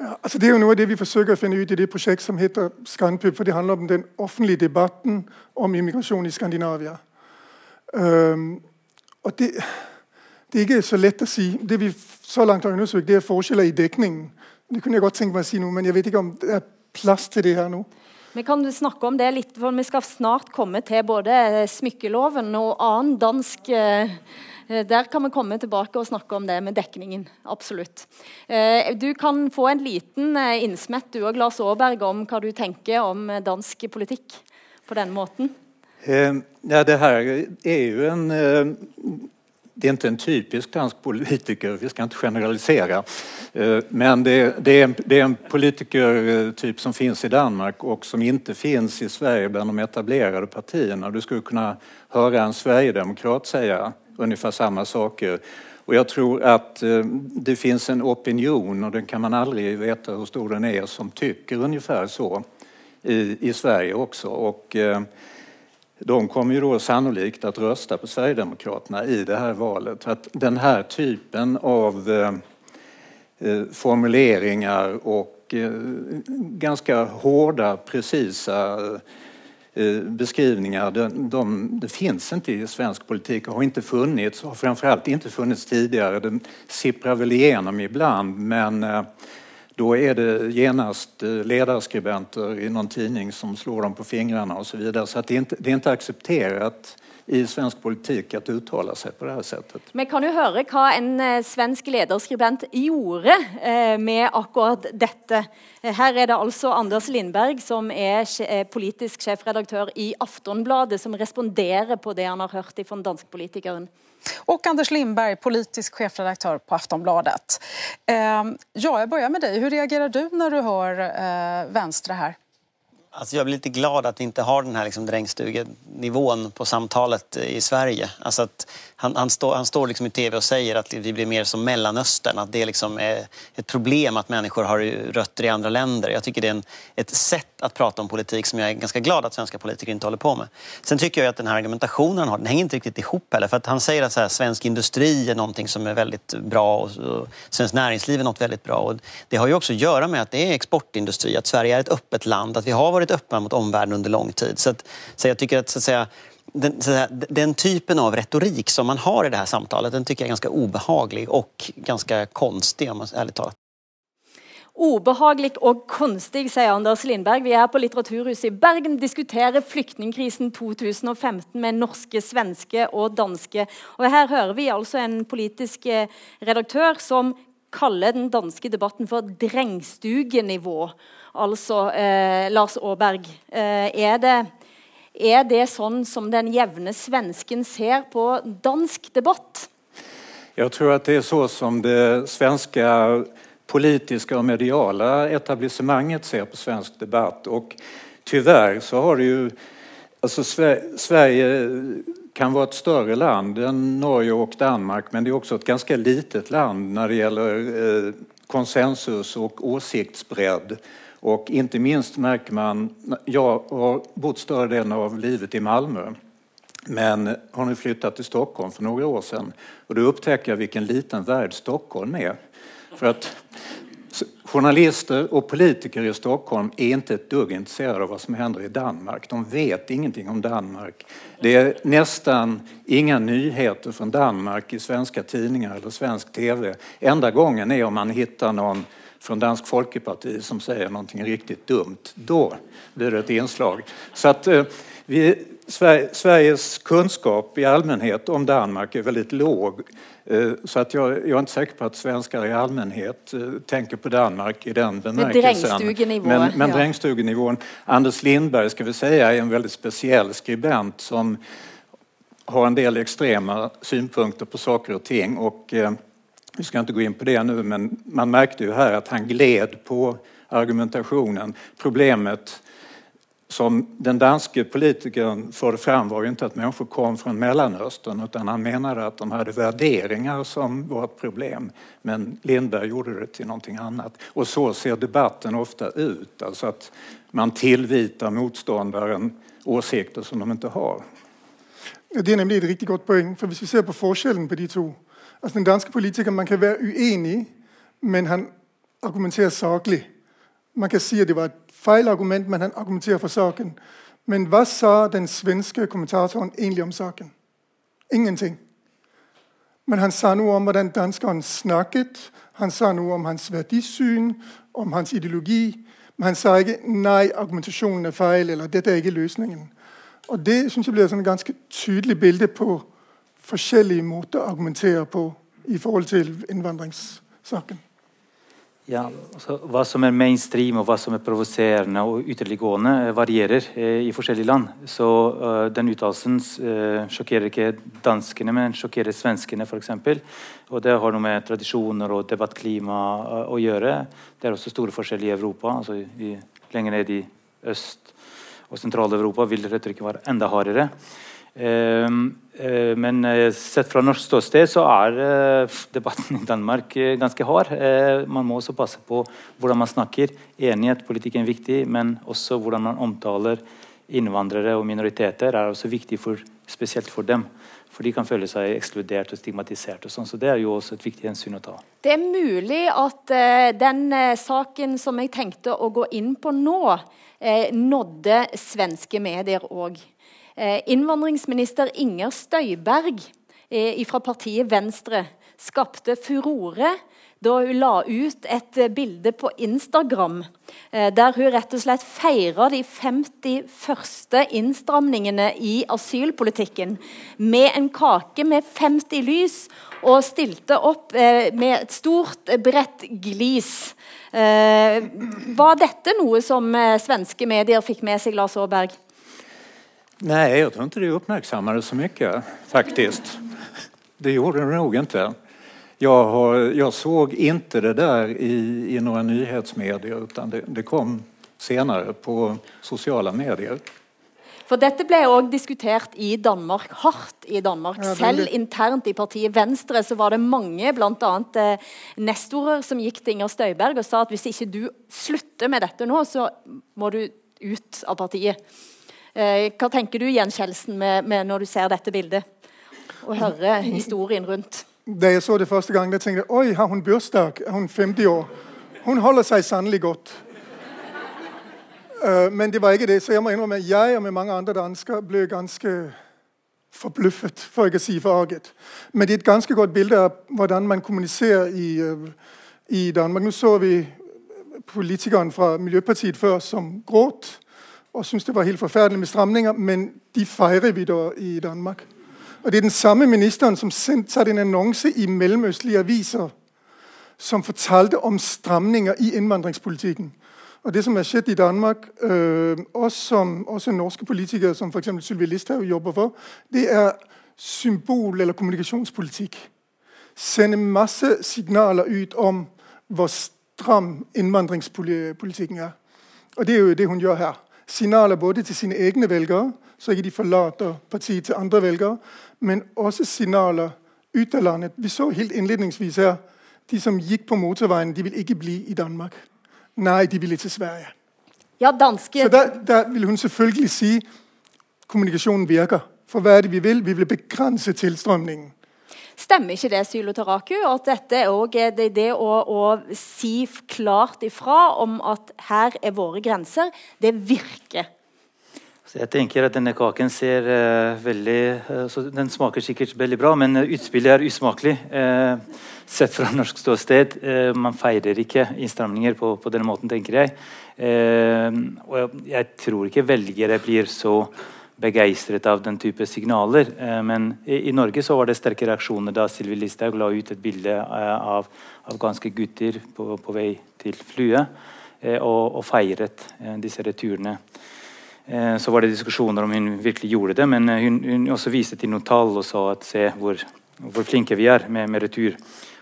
Altså det er jo noe av det vi forsøker å finne ut i det prosjektet som heter Skandpub. For det handler om den offentlige debatten om immigrasjon i Skandinavia. Um, og det, det, er ikke så lett å si. Det vi så langt har undersøkt, det er forskjeller i dekningen. Det kunne jeg godt tenke meg å si noe, men jeg vet ikke om det er plass til det her nå. Vi kan snakke om det litt, for vi skal snart komme til både smykkeloven og annen dansk Eh, der kan vi komme tilbake og snakke om det med dekningen. Absolutt. Eh, du kan få en liten eh, innsmett du og Lars Aaberg om hva du tenker om dansk politikk på denne måten. Ja, det her er jo en det er ikke en typisk dansk politiker, vi skal ikke generalisere. Men det, det, er en, en politikertyp som finnes i Danmark og som ikke finnes i Sverige blant de etablerte partiene. Du skulle kunne høre en sverigedemokrat säga ungefär samma saker. Och jag tror att eh, det finns en opinion, och den kan man aldrig veta hur stor den är, som tycker ungefär så i, i Sverige också. Och, eh, de kommer ju då sannolikt att rösta på Sverigedemokraterna i det här valet. Att den här typen av eh, eh formuleringar och eh, ganska hårda, precisa Eh, beskrivningar, de, de, det finns inte i svensk politik och har inte funnits, har framförallt inte funnits tidigare. Den sipprar väl igenom ibland men eh, då är det genast eh, ledarskribenter i någon tidning som slår dem på fingrarna och så vidare. Så det, är inte, det är inte accepterat i svensk politikk å uttale seg på det her settet. Vi kan jo høre hva en eh, svensk lederskribent gjorde eh, med akkurat dette. Eh, her er det altså Anders Lindberg, som er politisk sjefredaktør i Aftonbladet, som responderer på det han har hørt fra den danske politikeren. Och Anders Lindberg, politisk sjefredaktør på Aftonbladet. Eh, ja, jeg begynner med deg. Hur reagerer du når du hører eh, her? här? Alltså jag blir lite glad att vi inte har den här liksom drängstugenivån på samtalet i Sverige. Alltså att han, han, stå, han står liksom i tv og sier at vi blir mer som Mellanöstern, At det liksom er et problem at mennesker har røtter i andre länder. Jeg tycker det er en, et sett å prate om politikk som jeg er ganske glad at svenske politikere ikke håller på med. Sen tycker jeg at denne argumentasjonen han har, den henger ikke riktig ihop heller. Han sier at här, svensk industri er noe som er veldig bra og, og svensk næringsliv er noe veldig bra. Og det har jo også å gjøre med at det er eksportindustri, at Sverige er et åpent land, at vi har vært åpne mot omverdenen under lang tid. Så, att, så jeg tycker at så att den, den, typen av retorik som man har i det här samtalet, den tycker jag är ganska obehaglig och ganska konstig om man ärligt talat. Obehagelig og konstig, sier Anders Lindberg. Vi er på Litteraturhuset i Bergen, diskuterer flyktningkrisen 2015 med norske, svenske og danske. Og Her hører vi altså en politisk eh, redaktør som kaller den danske debatten for drengstugenivå. Altså eh, Lars Aaberg. Eh, er det er det sånn som den jevne svensken ser på dansk debatt? Jeg tror at det er så som det svenske politiske og mediale etablissemanget ser på svensk debatt. Og dessverre så har det jo altså, Sverige kan være et større land enn Norge og Danmark men det er også et ganske litet land når det gjelder eh, konsensus og åsiktsbredd. Och inte minst märker man, jag har bott större delen av livet i Malmö men har nu flyttat till Stockholm för några år sedan och då upptäcker jag vilken liten värld Stockholm är. För att journalister och politiker i Stockholm är inte ett dugg intresserade av vad som händer i Danmark. De vet ingenting om Danmark. Det är nästan inga nyheter från Danmark i svenska tidningar eller svensk tv. Enda gången är om man hittar någon från Dansk Folkeparti som säger någonting riktigt dumt. Då blir det ett inslag. Så att, eh, vi, Sveriges kunskap i allmänhet om Danmark är väldigt låg. Eh, så att jag, jag, är inte säker på att svenskar i allmänhet eh, tänker på Danmark i den bemärkelsen. Men, men ja. drängstugenivån. Anders Lindberg ska vi säga är en väldigt speciell skribent som har en del extrema synpunkter på saker och ting. Och, eh, vi ska inte gå in på det nu, men man märkte ju här att han gled på argumentationen. Problemet som den danske politikern förde fram var ju inte att människor kom från Mellanöstern utan han menade att de hade värderingar som var ett problem. Men Lindberg gjorde det till någonting annat. Och så ser debatten ofta ut, alltså att man tillvitar motståndaren åsikter som de inte har. Det er nemlig et riktig godt poeng. For hvis vi ser på forskjellen på de to Altså Den danske politiker man kan være uenig, men han argumenterer saklig. Man kan si at det var et feilargument, men han argumenterer for saken. Men hva sa den svenske kommentatoren egentlig om saken? Ingenting. Men han sa noe om hvordan danskeren snakket. Han sa noe om hans verdisyn, om hans ideologi. Men han sa ikke 'nei, argumentasjonen er feil', eller 'dette er ikke løsningen'. Og Det synes jeg blir et ganske tydelig bilde på forskjellige måter å argumentere på i forhold til innvandringssaken. Ja, altså, Hva som er mainstream og hva som er provoserende og ytterliggående, eh, varierer eh, i forskjellige land. Så uh, Den uttalelsen uh, sjokkerer ikke danskene, men sjokkerer svenskene f.eks. Og det har noe med tradisjoner og debattklima uh, å gjøre. Det er også store forskjeller i Europa. altså i, Lenger ned i Øst- og Sentral-Europa vil retorikken være enda hardere. Ehm, eh, men eh, sett fra norsk ståsted så er eh, debatten i Danmark ganske hard. Man må også passe på hvordan man snakker. Enighet, politikken er viktig, men også hvordan man omtaler innvandrere og minoriteter er også viktig for, spesielt for dem. For de kan føle seg ekskludert og stigmatisert. og sånn, så Det er jo også et viktig hensyn å ta. Det er mulig at uh, den uh, saken som jeg tenkte å gå inn på nå, uh, nådde svenske medier òg. Eh, innvandringsminister Inger Støyberg eh, fra partiet Venstre skapte furore da hun la ut et eh, bilde på Instagram der hun rett og slett feira de 50 første innstramningene i asylpolitikken med en kake med 50 lys og stilte opp med et stort, bredt glis. Var dette noe som svenske medier fikk med seg, Lars Aaberg? Nei, jeg tror ikke det oppmerksommet det så mye, faktisk. Det gjorde det nok ikke. Jag, har, jag såg inte det där i, i några nyhetsmedier utan det, det kom senere på sosiale medier. For Dette ble også diskutert i Danmark, hardt i Danmark. Ja, Selv internt i partiet Venstre så var det mange, bl.a. Eh, nestorer, som gikk til Inger Støyberg og sa at hvis ikke du slutter med dette nå, så må du ut av partiet. Eh, hva tenker du Jens Kjeldsen, med, med når du ser dette bildet og hører historien rundt? Da jeg så det første gang, jeg tenkte jeg oi, har hun bursdag? Er hun 50 år? Hun holder seg sannelig godt. Uh, men det var ikke det. Så jeg må innrømme at jeg og med mange andre dansker ble ganske forbløffet, for ikke å si forarget. Men det er et ganske godt bilde av hvordan man kommuniserer i, uh, i Danmark. Nå så vi politikeren fra Miljøpartiet før som gråt og syntes det var helt forferdelig med stramninger, men de feirer vi da i Danmark. Og Det er den samme ministeren som sendte en annonse i mellomøstlige aviser som fortalte om stramninger i innvandringspolitikken. Og Det som har skjedd i Danmark, øh, også, som, også norske politikere som f.eks. Sylvi Listhaug jobber for, det er symbol- eller kommunikasjonspolitikk. Sende masse signaler ut om hvor stram innvandringspolitikken er. Og Det er jo det hun gjør her. Signaler både til sine egne velgere, så ikke de forlater partiet til andre velgere, men også signaler ut av landet. Vi så helt innledningsvis her de som gikk på motorveien, de vil ikke bli i Danmark. Nei, de ville til Sverige. Ja, danske... Så der, der vil hun selvfølgelig si kommunikasjonen virker. For hva er det vi vil? Vi vil begrense tilstrømningen. Stemmer ikke det, Sylo Taraku, at dette er det, det å, å, si klart ifra om at her er våre grenser, det virker? Så jeg tenker at denne kaken ser uh, veldig uh, Den smaker sikkert veldig bra, men utspillet er usmakelig. Uh, sett fra norsk ståsted. man feirer ikke innstramninger på, på, denne måten, tenker jeg. og jeg, jeg, tror ikke velgere blir så begeistret av den type signaler. men i, Norge så var det sterke reaksjoner da Sylvi Listhaug la ut et bilde av, afghanske gutter på, på vei til flyet, og, og feiret disse returene. Eh, så var det diskusjoner om hun virkelig gjorde det, men eh, hun, hun også viste til noen tall og sa at se hvor, hvor flinke vi er med, med retur.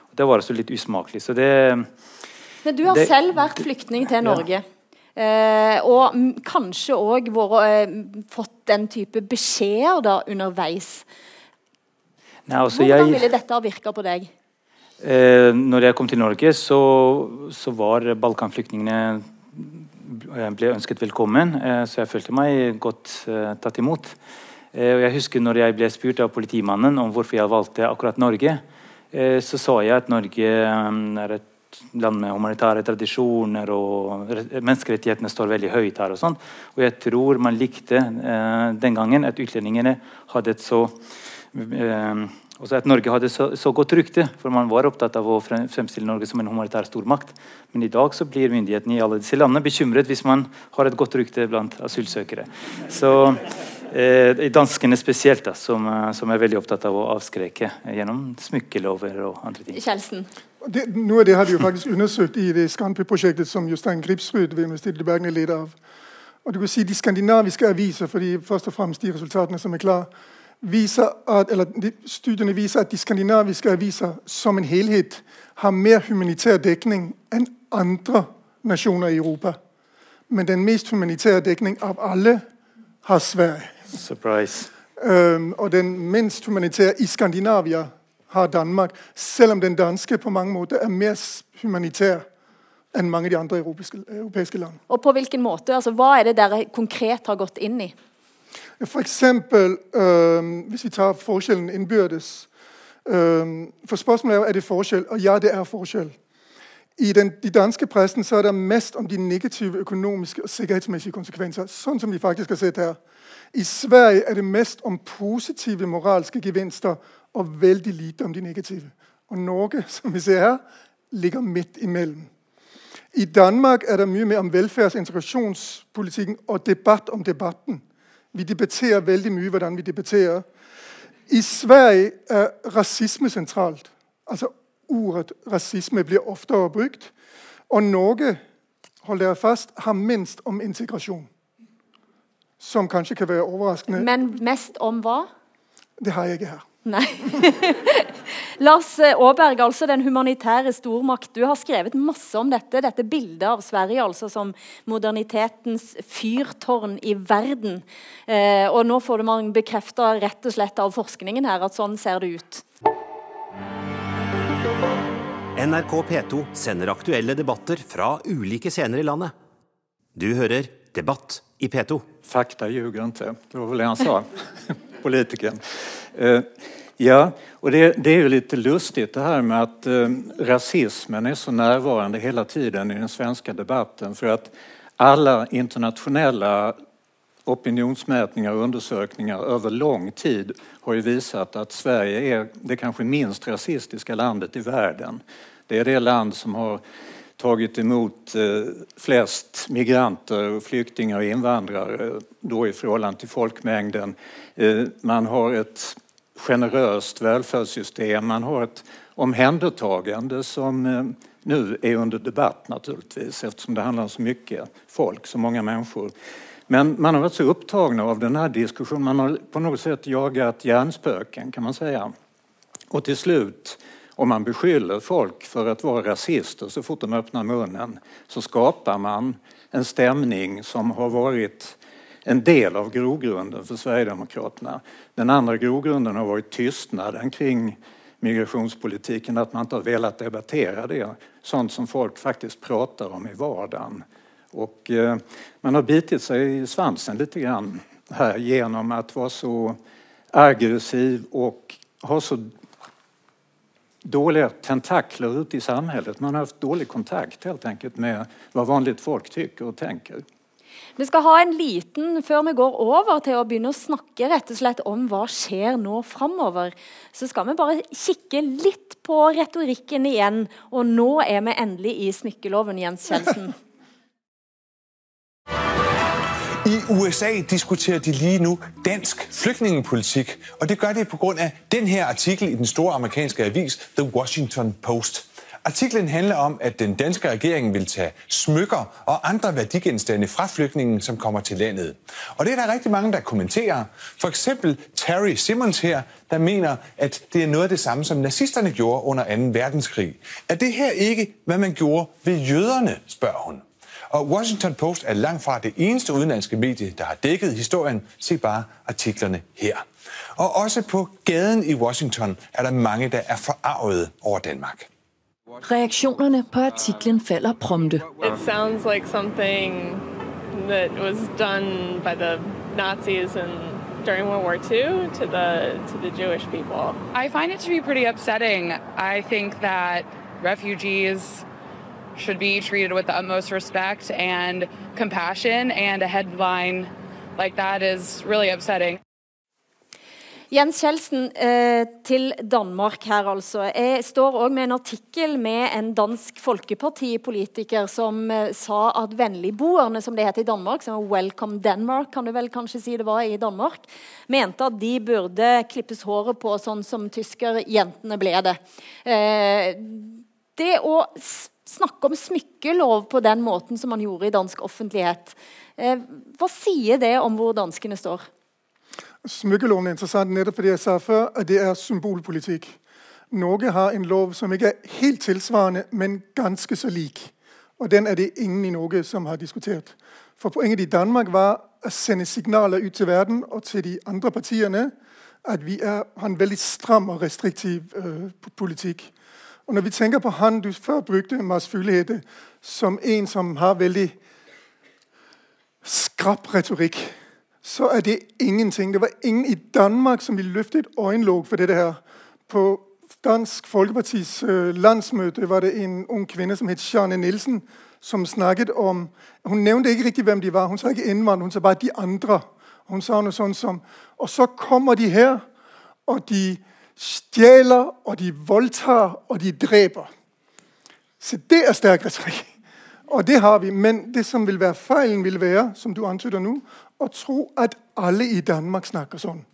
Og det var også litt usmakelig. Så det Men du har det, selv vært flyktning til Norge. Ja. Eh, og kanskje òg eh, fått den type beskjeder da underveis. Nei, altså Hvordan ville dette ha virka på deg? Eh, når jeg kom til Norge, så, så var balkanflyktningene ble ønsket velkommen, eh, så jeg følte meg godt eh, tatt imot. Eh, og jeg husker når jeg ble spurt av politimannen om hvorfor jeg valgte akkurat Norge, så sa jeg at Norge er et land med humanitære tradisjoner, og menneskerettighetene står veldig høyt her. Og sånn. Og jeg tror man likte den gangen at utlendingene hadde et så også at Norge hadde så, så, godt rykte, for man var opptatt av å fremstille Norge som en humanitær stormakt. Men i dag så blir myndighetene i alle disse landene bekymret hvis man har et godt rykte blant asylsøkere. Så eh, Danskene spesielt, da, som, eh, som, er veldig opptatt av å avskreke gjennom smykkelover og andre ting. Kjelsen. Det, noe av det har de jo faktisk undersøkt i det Skanpi-prosjektet som Jostein Gripsrud ved Universitetet i Bergen er leder av. Og du kan si De skandinaviske aviser, fordi først og fremst de resultatene som er klare, viser at, eller studiene viser at de skandinaviske aviser som en helhet har mer humanitær dekning enn andre nasjoner i Europa. Men den mest humanitære dekning av alle har Sverige. Surprise. Um, og den minst humanitære i Skandinavia har Danmark, selv om den danske på mange måter er mer humanitær enn mange av de andre europeiske, europeiske land. Og på hvilken måte? Altså, hva er det dere konkret har gått inn i? For eksempel, um, hvis vi tar forskjellen innbyrdes um, For spørsmålet er er det forskjell, og ja, det er forskjell. I den, de danske pressen så er det mest om de negative økonomiske og sikkerhetsmessige konsekvenser. Sånn som vi faktisk har sett her. I Sverige er det mest om positive moralske gevinster og veldig lite om de negative. Og Norge, som vi ser her, ligger midt imellom. I Danmark er det mye mer om velferds- og integrasjonspolitikken og debatt om debatten. Vi debatterer veldig mye hvordan vi debatterer. I Sverige er rasisme sentralt. Altså Ordet rasisme blir oftere brukt. Og Norge hold dere fast, har minst om integrasjon. Som kanskje kan være overraskende. Men mest om hva? Det har jeg ikke her. Nei. Lars Aaberg, altså den humanitære stormakt. Du har skrevet masse om dette. Dette bildet av Sverige altså som modernitetens fyrtårn i verden. Eh, og nå får man bekrefta rett og slett av forskningen her at sånn ser det ut. NRK P2 sender aktuelle debatter fra ulike scener i landet. Du hører Debatt i P2. Fakta ljuger ikke. Det var vel det han sa, politikeren. Uh, ja, og det, det, er jo litt lustig det her med at uh, rasismen er så nærværende hele tiden i den svenske debatten. for at alle internationella opinionsmätningar och undersökningar över lång tid har ju visat att Sverige är det kanske minst rasistiska landet i världen. Det är det land som har tagit emot eh, flest migranter, flyktingar och invandrare då i förhållande till folkmängden. Eh, man har ett generöst välfärdssystem, man har ett omhändertagande som eh, nu är under debatt naturligtvis eftersom det handlar om så mycket folk, så många människor. Men man har varit så upptagna av den här diskussionen, man har på något sätt jagat hjärnspöken kan man säga. Och till slut om man beskyller folk för att vara rasister så fort de öppnar munnen så skapar man en stämning som har varit en del av grogrunden för Sverigedemokraterna. Den andra grogrunden har varit tystnaden kring migrationspolitiken, att man inte har velat debattera det. Sånt som folk faktiskt pratar om i vardagen. Och eh, man har bitit sig i svansen lite grann här genom att vara så aggressiv och ha så dåliga tentakler ute i samhället. Man har haft dålig kontakt helt enkelt med hva vanligt folk tycker og tenker. Vi skal ha en liten, før vi går over til å begynne å snakke rett og slett om hva skjer nå framover, så skal vi bare kikke litt på retorikken igjen. Og nå er vi endelig i smykkeloven, Jens Kjeldsen. I USA diskuterer de lige nu dansk flygtningepolitik, og det gør de på grund af den her artikel i den store amerikanske avis The Washington Post. Artiklen handler om, at den danske regering vil tage smykker og andre værdigenstande fra flygtningen, som kommer til landet. Og det er der rigtig mange, der kommenterer. For eksempel Terry Simmons her, der mener, at det er noget af det samme, som nazisterne gjorde under 2. verdenskrig. Er det her ikke, hvad man gjorde ved jøderne, spørger hun. Og Washington Post er langt fra det eneste udenlandske medie, der har dækket historien. Se bare artiklerne her. Og også på gaden i Washington er der mange, der er forarvet over Danmark. Reaktionerne på artiklen falder prompte. It sounds like something that was done by the Nazis and during World War II to the to the Jewish people. I find it to be pretty upsetting. I think that refugees should be treated with the utmost respect and compassion, and a headline like that is really upsetting. Jens Kjeldsen eh, til Danmark her, altså. Jeg står òg med en artikkel med en dansk folkepartipolitiker som eh, sa at vennligboerne, som det heter i Danmark, som er Welcome Denmark, kan du vel kanskje si det var i Danmark, mente at de burde klippes håret på sånn som tyskerjentene ble det. Eh, det å snakke om smykkelov på den måten som man gjorde i dansk offentlighet, eh, hva sier det om hvor danskene står? Smykkeloven er interessant nettopp fordi jeg sa før at det er symbolpolitikk. Norge har en lov som ikke er helt tilsvarende, men ganske så lik. Og den er det ingen i Norge som har diskutert. For poenget i Danmark var å sende signaler ut til verden og til de andre partiene at vi er, har en veldig stram og restriktiv uh, politikk. Og når vi tenker på han du før brukte, Mars Fuglehete, som en som har veldig skrap retorikk så er det ingenting. Det var ingen i Danmark som ville løfte et øyenlåg for dette her. På Dansk Folkepartis øh, landsmøte var det en ung kvinne som het Sjane Nielsen, som snakket om Hun nevnte ikke riktig hvem de var. Hun sa ikke innvandrere, hun sa bare 'de andre'. Hun sa noe sånt som Og så kommer de her, og de stjæler, og de voldtager, og de dreper. Så det er sterk retorikk. Og det har vi. Men det som vil være feilen, vil være, som du antyder nå, å tro at alle i Danmark snakker sånn.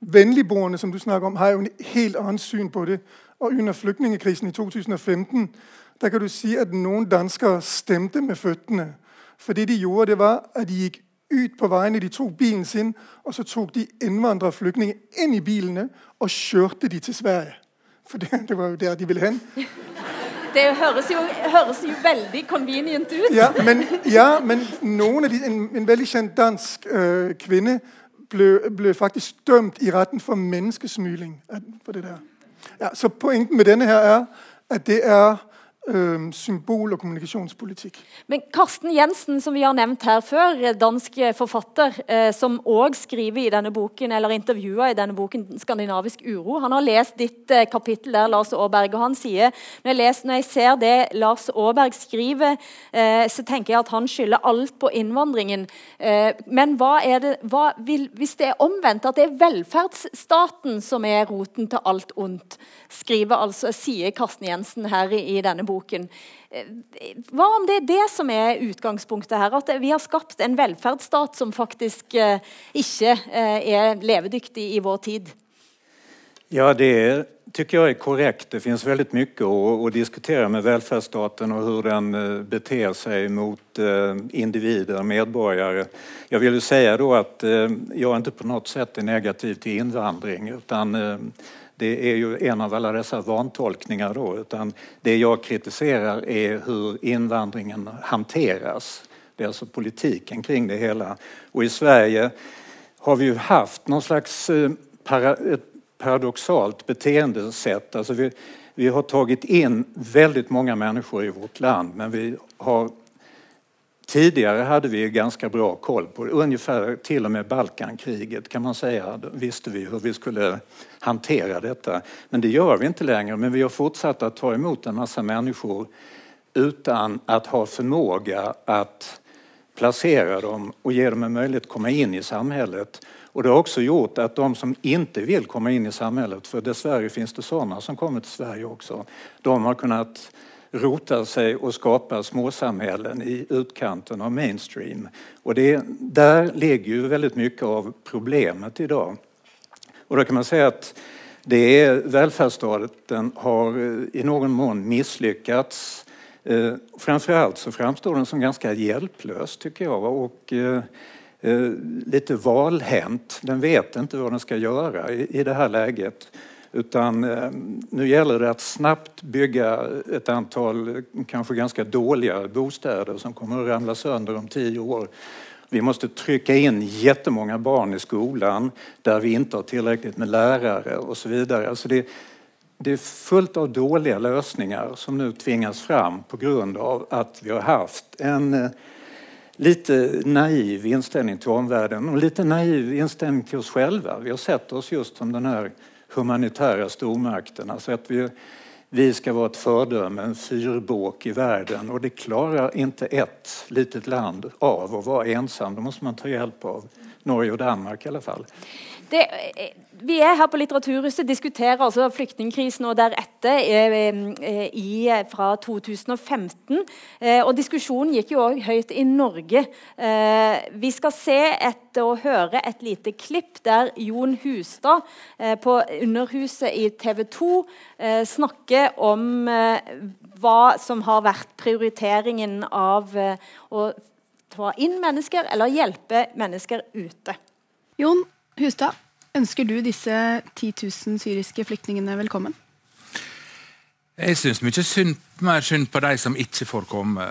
Vennligboerne som du snakker om, har jo en helt annet syn på det. Og under flyktningekrisen i 2015 der kan du si at noen danskere stemte med føttene. For det de gjorde, det var at de gikk ut på veiene, de tok bilen sin, og så tok de innvandrerflyktninger inn i bilene og kjørte de til Sverige. For det, det var jo der de ville hen. Det høres jo, høres jo veldig convenient ut. Ja, men, ja, men de, en, en veldig kjent dansk øh, kvinne ble, ble, faktisk dømt i retten for menneskesmugling. For det der. Ja, så poenget med denne her er at det er symbol- og kommunikasjonspolitikk. Men Karsten Jensen, som vi har nevnt her før, dansk forfatter, eh, som òg skriver i denne boken, eller intervjuer i denne boken 'Skandinavisk uro', han har lest ditt eh, kapittel der, Lars Aaberg, og han sier når jeg, leser, når jeg ser det Lars Aaberg skriver, eh, så tenker jeg at han skylder alt på innvandringen. Eh, men hva er det, hva vil, hvis det er omvendt, at det er velferdsstaten som er roten til alt ondt, skriver altså, sier Karsten Jensen her i denne boken boken. Eh, hva om det er det som er utgangspunktet her? At vi har skapt en velferdsstat som faktisk eh, ikke eh, er levedyktig i vår tid? Ja, det tycker jag är korrekt. Det finns väldigt mycket att, att diskutera med välfärdsstaten och hur den beter sig mot individer, medborgare. Jag vill ju säga då att jag inte på något sätt är negativ till invandring utan det är ju en av alla dessa vantolkningar då, utan det jag kritiserar är hur invandringen hanteras. Det är alltså politiken kring det hela. Och i Sverige har vi ju haft någon slags eh, para, ett paradoxalt beteendesätt. Alltså vi, vi har tagit in väldigt många människor i vårt land men vi har Tidigare hade vi ganska bra koll på. Ungefär till och med Balkankriget kan man säga Då visste vi hur vi skulle hantera detta. Men det gör vi inte längre. Men vi har fortsatt att ta emot en massa människor utan att ha förmåga att placera dem och ge dem en möjlighet att komma in i samhället. Och det har också gjort att de som inte vill komma in i samhället, för dessvärre finns det sådana som kommer till Sverige också, de har kunnat rotar sig och skapar småsamhällen i utkanten av mainstream. Och det, där ligger ju väldigt mycket av problemet idag. Och då kan man säga att det är, välfärdsstaten har eh, i någon mån misslyckats. Eh, framförallt så framstår den som ganska hjälplös tycker jag och eh, eh, lite valhänt. Den vet inte vad den ska göra i, i det här läget. Utan eh, nu gäller det att snabbt bygga ett antal kanske ganska dåliga bostäder som kommer att ramla sönder om tio år. Vi måste trycka in jättemånga barn i skolan där vi inte har tillräckligt med lärare och så vidare. Alltså det, det är fullt av dåliga lösningar som nu tvingas fram på grund av att vi har haft en eh, lite naiv inställning till omvärlden och lite naiv inställning till oss själva. Vi har sett oss just som den här humanitära stormakterna. Så att vi, vi ska vara ett föredöme, en fyrbåk i världen. Och det klarar inte ett litet land av att vara ensam. Då måste man ta hjälp av Norge og Danmark i alle fall. Det, vi er her på Litteraturhuset diskuterer altså flyktningkrisen og deretter eh, eh, i, fra 2015. Eh, og Diskusjonen gikk jo også høyt i Norge. Eh, vi skal se et, og høre et lite klipp der Jon Hustad eh, på Underhuset i TV 2 eh, snakker om hva som har vært prioriteringen av å ta inn mennesker eller hjelpe mennesker ute. Jon Hustad, ønsker du disse 10 000 syriske flyktningene velkommen? Jeg syns mye synd, mer synd på de som ikke får komme.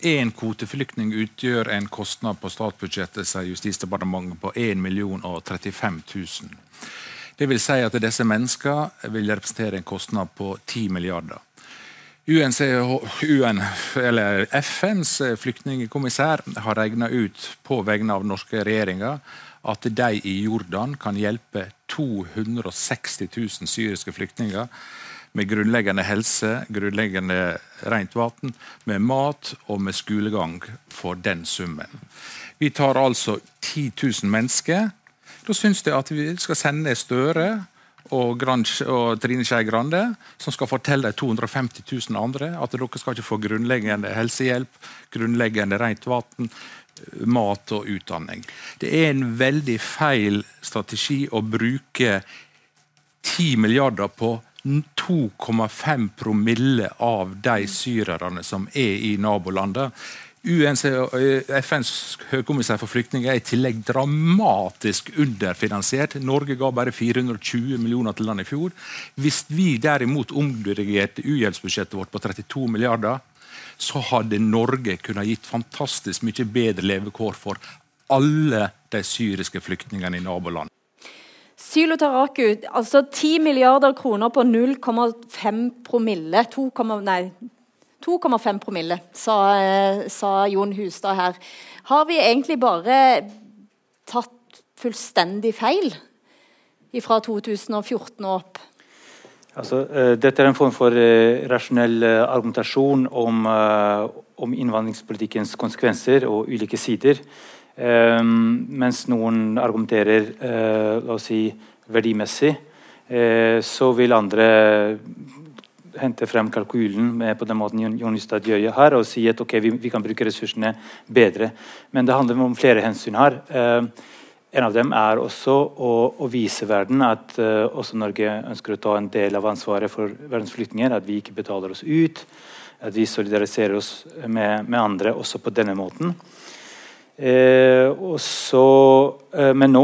Én eh, kvoteflyktning utgjør en kostnad på statsbudsjettet sier Justisdepartementet på 1 035 000. Det vil si at disse menneskene vil representere en kostnad på 10 milliarder. UNC, UN, FNs flyktningkommissær har regna ut på vegne av norske regjeringa at de i Jordan kan hjelpe 260 000 syriske flyktninger med grunnleggende helse, grunnleggende rent vann, med mat og med skolegang for den summen. Vi tar altså 10 000 mennesker. Da syns jeg at vi skal sende Støre og, og Trine Skei Grande, som skal fortelle de 250 000 andre at dere skal ikke få grunnleggende helsehjelp, grunnleggende rent vann, mat og utdanning. Det er en veldig feil strategi å bruke 10 milliarder på 2,5 promille av de syrerne som er i nabolandet. UNC, FNs høykommissær for flyktninger er i tillegg dramatisk underfinansiert. Norge ga bare 420 millioner til landet i fjor. Hvis vi derimot omdirigerte uhjelpsbudsjettet vårt på 32 milliarder, så hadde Norge kunnet gitt fantastisk mye bedre levekår for alle de syriske flyktningene i nabolandet. Sylo Taraku, altså 10 milliarder kroner på 0,5 promille. 2, nei, 2,5 promille, sa, sa, Jon Hustad her. Har vi egentlig bare tatt fullstendig feil fra 2014 og opp? Altså, uh, dette er en form for uh, rasjonell uh, argumentasjon om, om, innvandringspolitikkens konsekvenser og ulike sider. mens noen argumenterer la oss si, verdimessig, så vil andre hente frem kalkylen med på den måten Jon Justad gjør her, og si at okay, vi, vi, kan bruke ressursene bedre. Men det handler om flere hensyn her. Eh, en av dem er også å, å vise verden at uh, også Norge ønsker å ta en del av ansvaret for verdens flyktninger. At vi ikke betaler oss ut. At vi solidariserer oss med, med andre også på denne måten. Eh, også, eh, men nå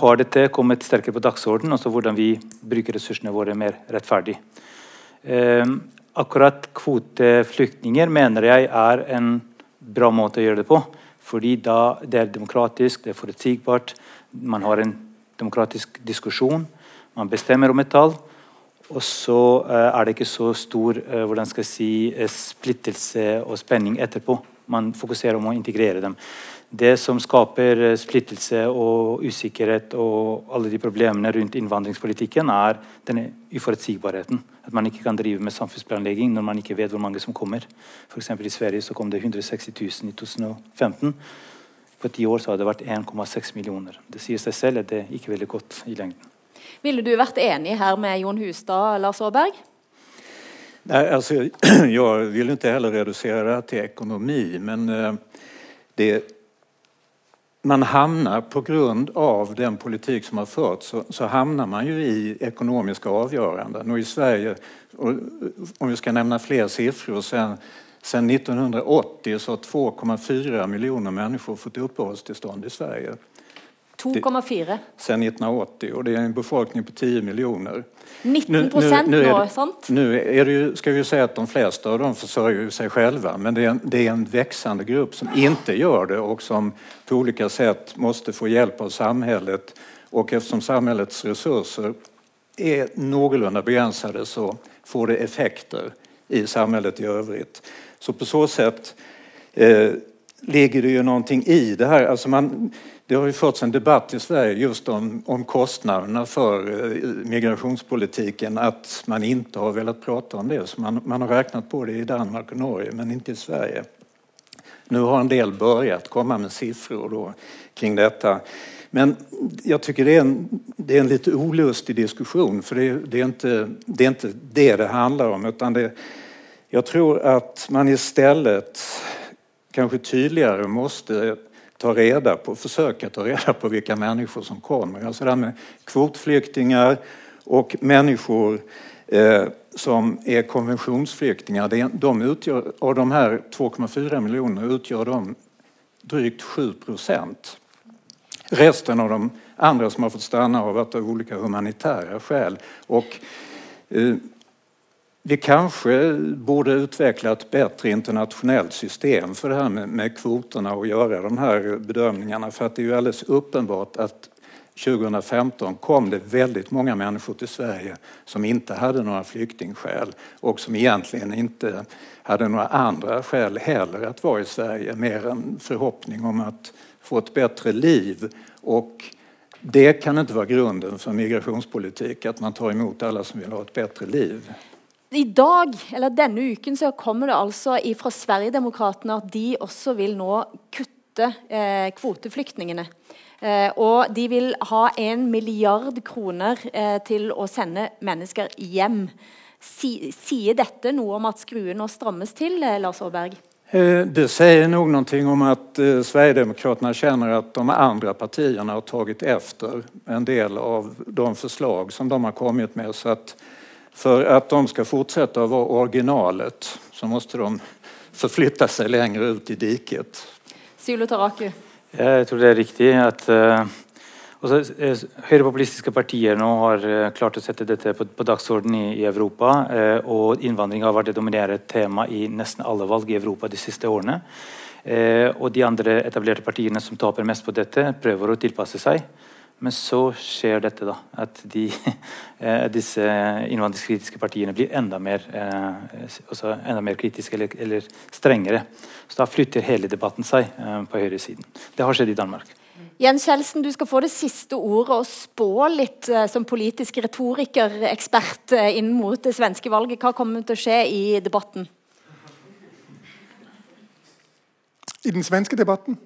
har dette kommet sterkere på dagsordenen, altså hvordan vi bruker ressursene våre mer rettferdig. Eh, akkurat kvoteflyktninger mener jeg er en bra måte å gjøre det på. Fordi da det er demokratisk, det er forutsigbart, man har en demokratisk diskusjon. Man bestemmer om et tall. Og så uh, er det ikke så stor uh, hvordan skal jeg si, splittelse og spenning etterpå. Man fokuserer om å integrere dem. Det som skaper eh, splittelse og usikkerhet og alle de problemene rundt innvandringspolitikken, er denne uforutsigbarheten. At man ikke kan drive med samfunnsplanlegging når man ikke vet hvor mange som kommer. For I Sverige så kom det 160 000 i 2015. På ti år så har det vært 1,6 millioner. Det sier seg selv at det ikke er veldig godt i lengden. Ville du vært enig her med Jon Hustad, Lars Aaberg? Nej, alltså, jag vill inte heller reducera det till ekonomi, men eh, det man hamnar på grund av den politik som har förts så, så, hamnar man ju i ekonomiska avgöranden. Och i Sverige, och, om vi ska nämna fler siffror, sen, sen 1980 så har 2,4 miljoner människor fått uppehållstillstånd i Sverige. 2,4? Sen 1980 och det är en befolkning på 10 miljoner. 19 procent nu, nu, nu, sant? Nu är det ju, ska vi säga att de flesta av dem försörjer sig själva men det är, en, det är en växande grupp som inte gör det och som på olika sätt måste få hjälp av samhället och eftersom samhällets resurser är någorlunda begränsade så får det effekter i samhället i övrigt. Så på så sätt eh, ligger det ju någonting i det här. Alltså man, det har ju förts en debatt i Sverige just om, om kostnaderna för eh, migrationspolitiken, att man inte har velat prata om det. Så man, man har räknat på det i Danmark och Norge, men inte i Sverige. Nu har en del börjat komma med siffror då kring detta. Men jag tycker det är en, det är en lite olustig diskussion för det, det, är inte, det är inte det det handlar om. Utan det, jag tror att man istället kanske tydligare måste ta reda på, försöka ta reda på vilka människor som kommer. Alltså det här med kvotflyktingar och människor eh, som är konventionsflyktingar. De utgör, av de här 2,4 miljoner utgör de drygt 7 procent. Resten av de andra som har fått stanna har varit av olika humanitära skäl. Och, eh, vi kanske borde utveckla ett bättre internationellt system för det här med, med kvoterna och göra de här bedömningarna. För att det är ju alldeles uppenbart att 2015 kom det väldigt många människor till Sverige som inte hade några flyktingskäl och som egentligen inte hade några andra skäl heller att vara i Sverige mer än förhoppning om att få ett bättre liv. Och det kan inte vara grunden för migrationspolitik, att man tar emot alla som vill ha ett bättre liv. I dag, eller denne uken så kommer det altså fra Sverigedemokraterna at de også vil nå kutte eh, kvoteflyktningene. Eh, og de vil ha en milliard kroner eh, til å sende mennesker hjem. Si, sier dette noe om at skruen nå strammes til, eh, Lars Aaberg? Eh, det sier nok noe om at eh, Sverigedemokraterna kjenner at de andre partiene har tatt efter en del av de forslag som de har kommet med. Så att för att de ska fortsätta å vara originalet så måste de förflytta sig längre ut i diket. Sylo Taraku. Jeg tror det er riktig at uh, også, uh, høyrepopulistiske partier nå har uh, klart å sette dette på, på dagsordenen i, i Europa. og innvandring har vært et dominerende tema i nesten alle valg i Europa de siste årene. og de andre etablerte partiene som taper mest på dette, prøver å tilpasse seg. Men så skjer dette, da. At de, disse innvandringskritiske partiene blir enda mer, eh, enda mer kritiske eller, eller, strengere. Så da flytter hele debatten seg eh, på høyresiden. Det har skjedd i Danmark. Jens Kjeldsen, du skal få det siste ordet og spå litt eh, som politisk retorikerekspert eh, inn mot det svenske valget. Hva kommer til å skje i debatten? I den svenske debatten?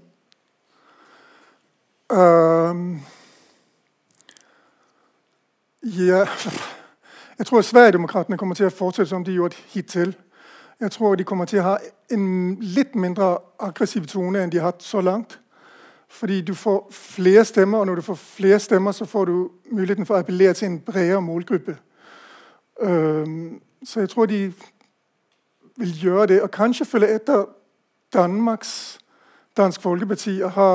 Uh, Ja, jeg tror at Sverigedemokraterna kommer til å fortsette som de har gjort hittil. Jeg tror de kommer til å ha en litt mindre aggressiv tone enn de har hatt så langt. Fordi du får flere stemmer, og når du får flere stemmer, så får du muligheten for å appellere til en bredere målgruppe. Så jeg tror de vil gjøre det, og kanskje følge etter Danmarks Dansk Folkeparti og ha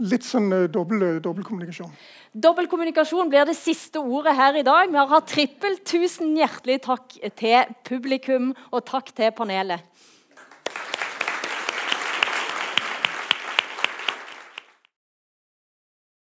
litt sånn dobbel, dobbeltkommunikasjon. Dobbeltkommunikasjon blir det siste ordet her i dag. Vi har hatt trippel. Tusen hjertelig takk til publikum, og takk til panelet.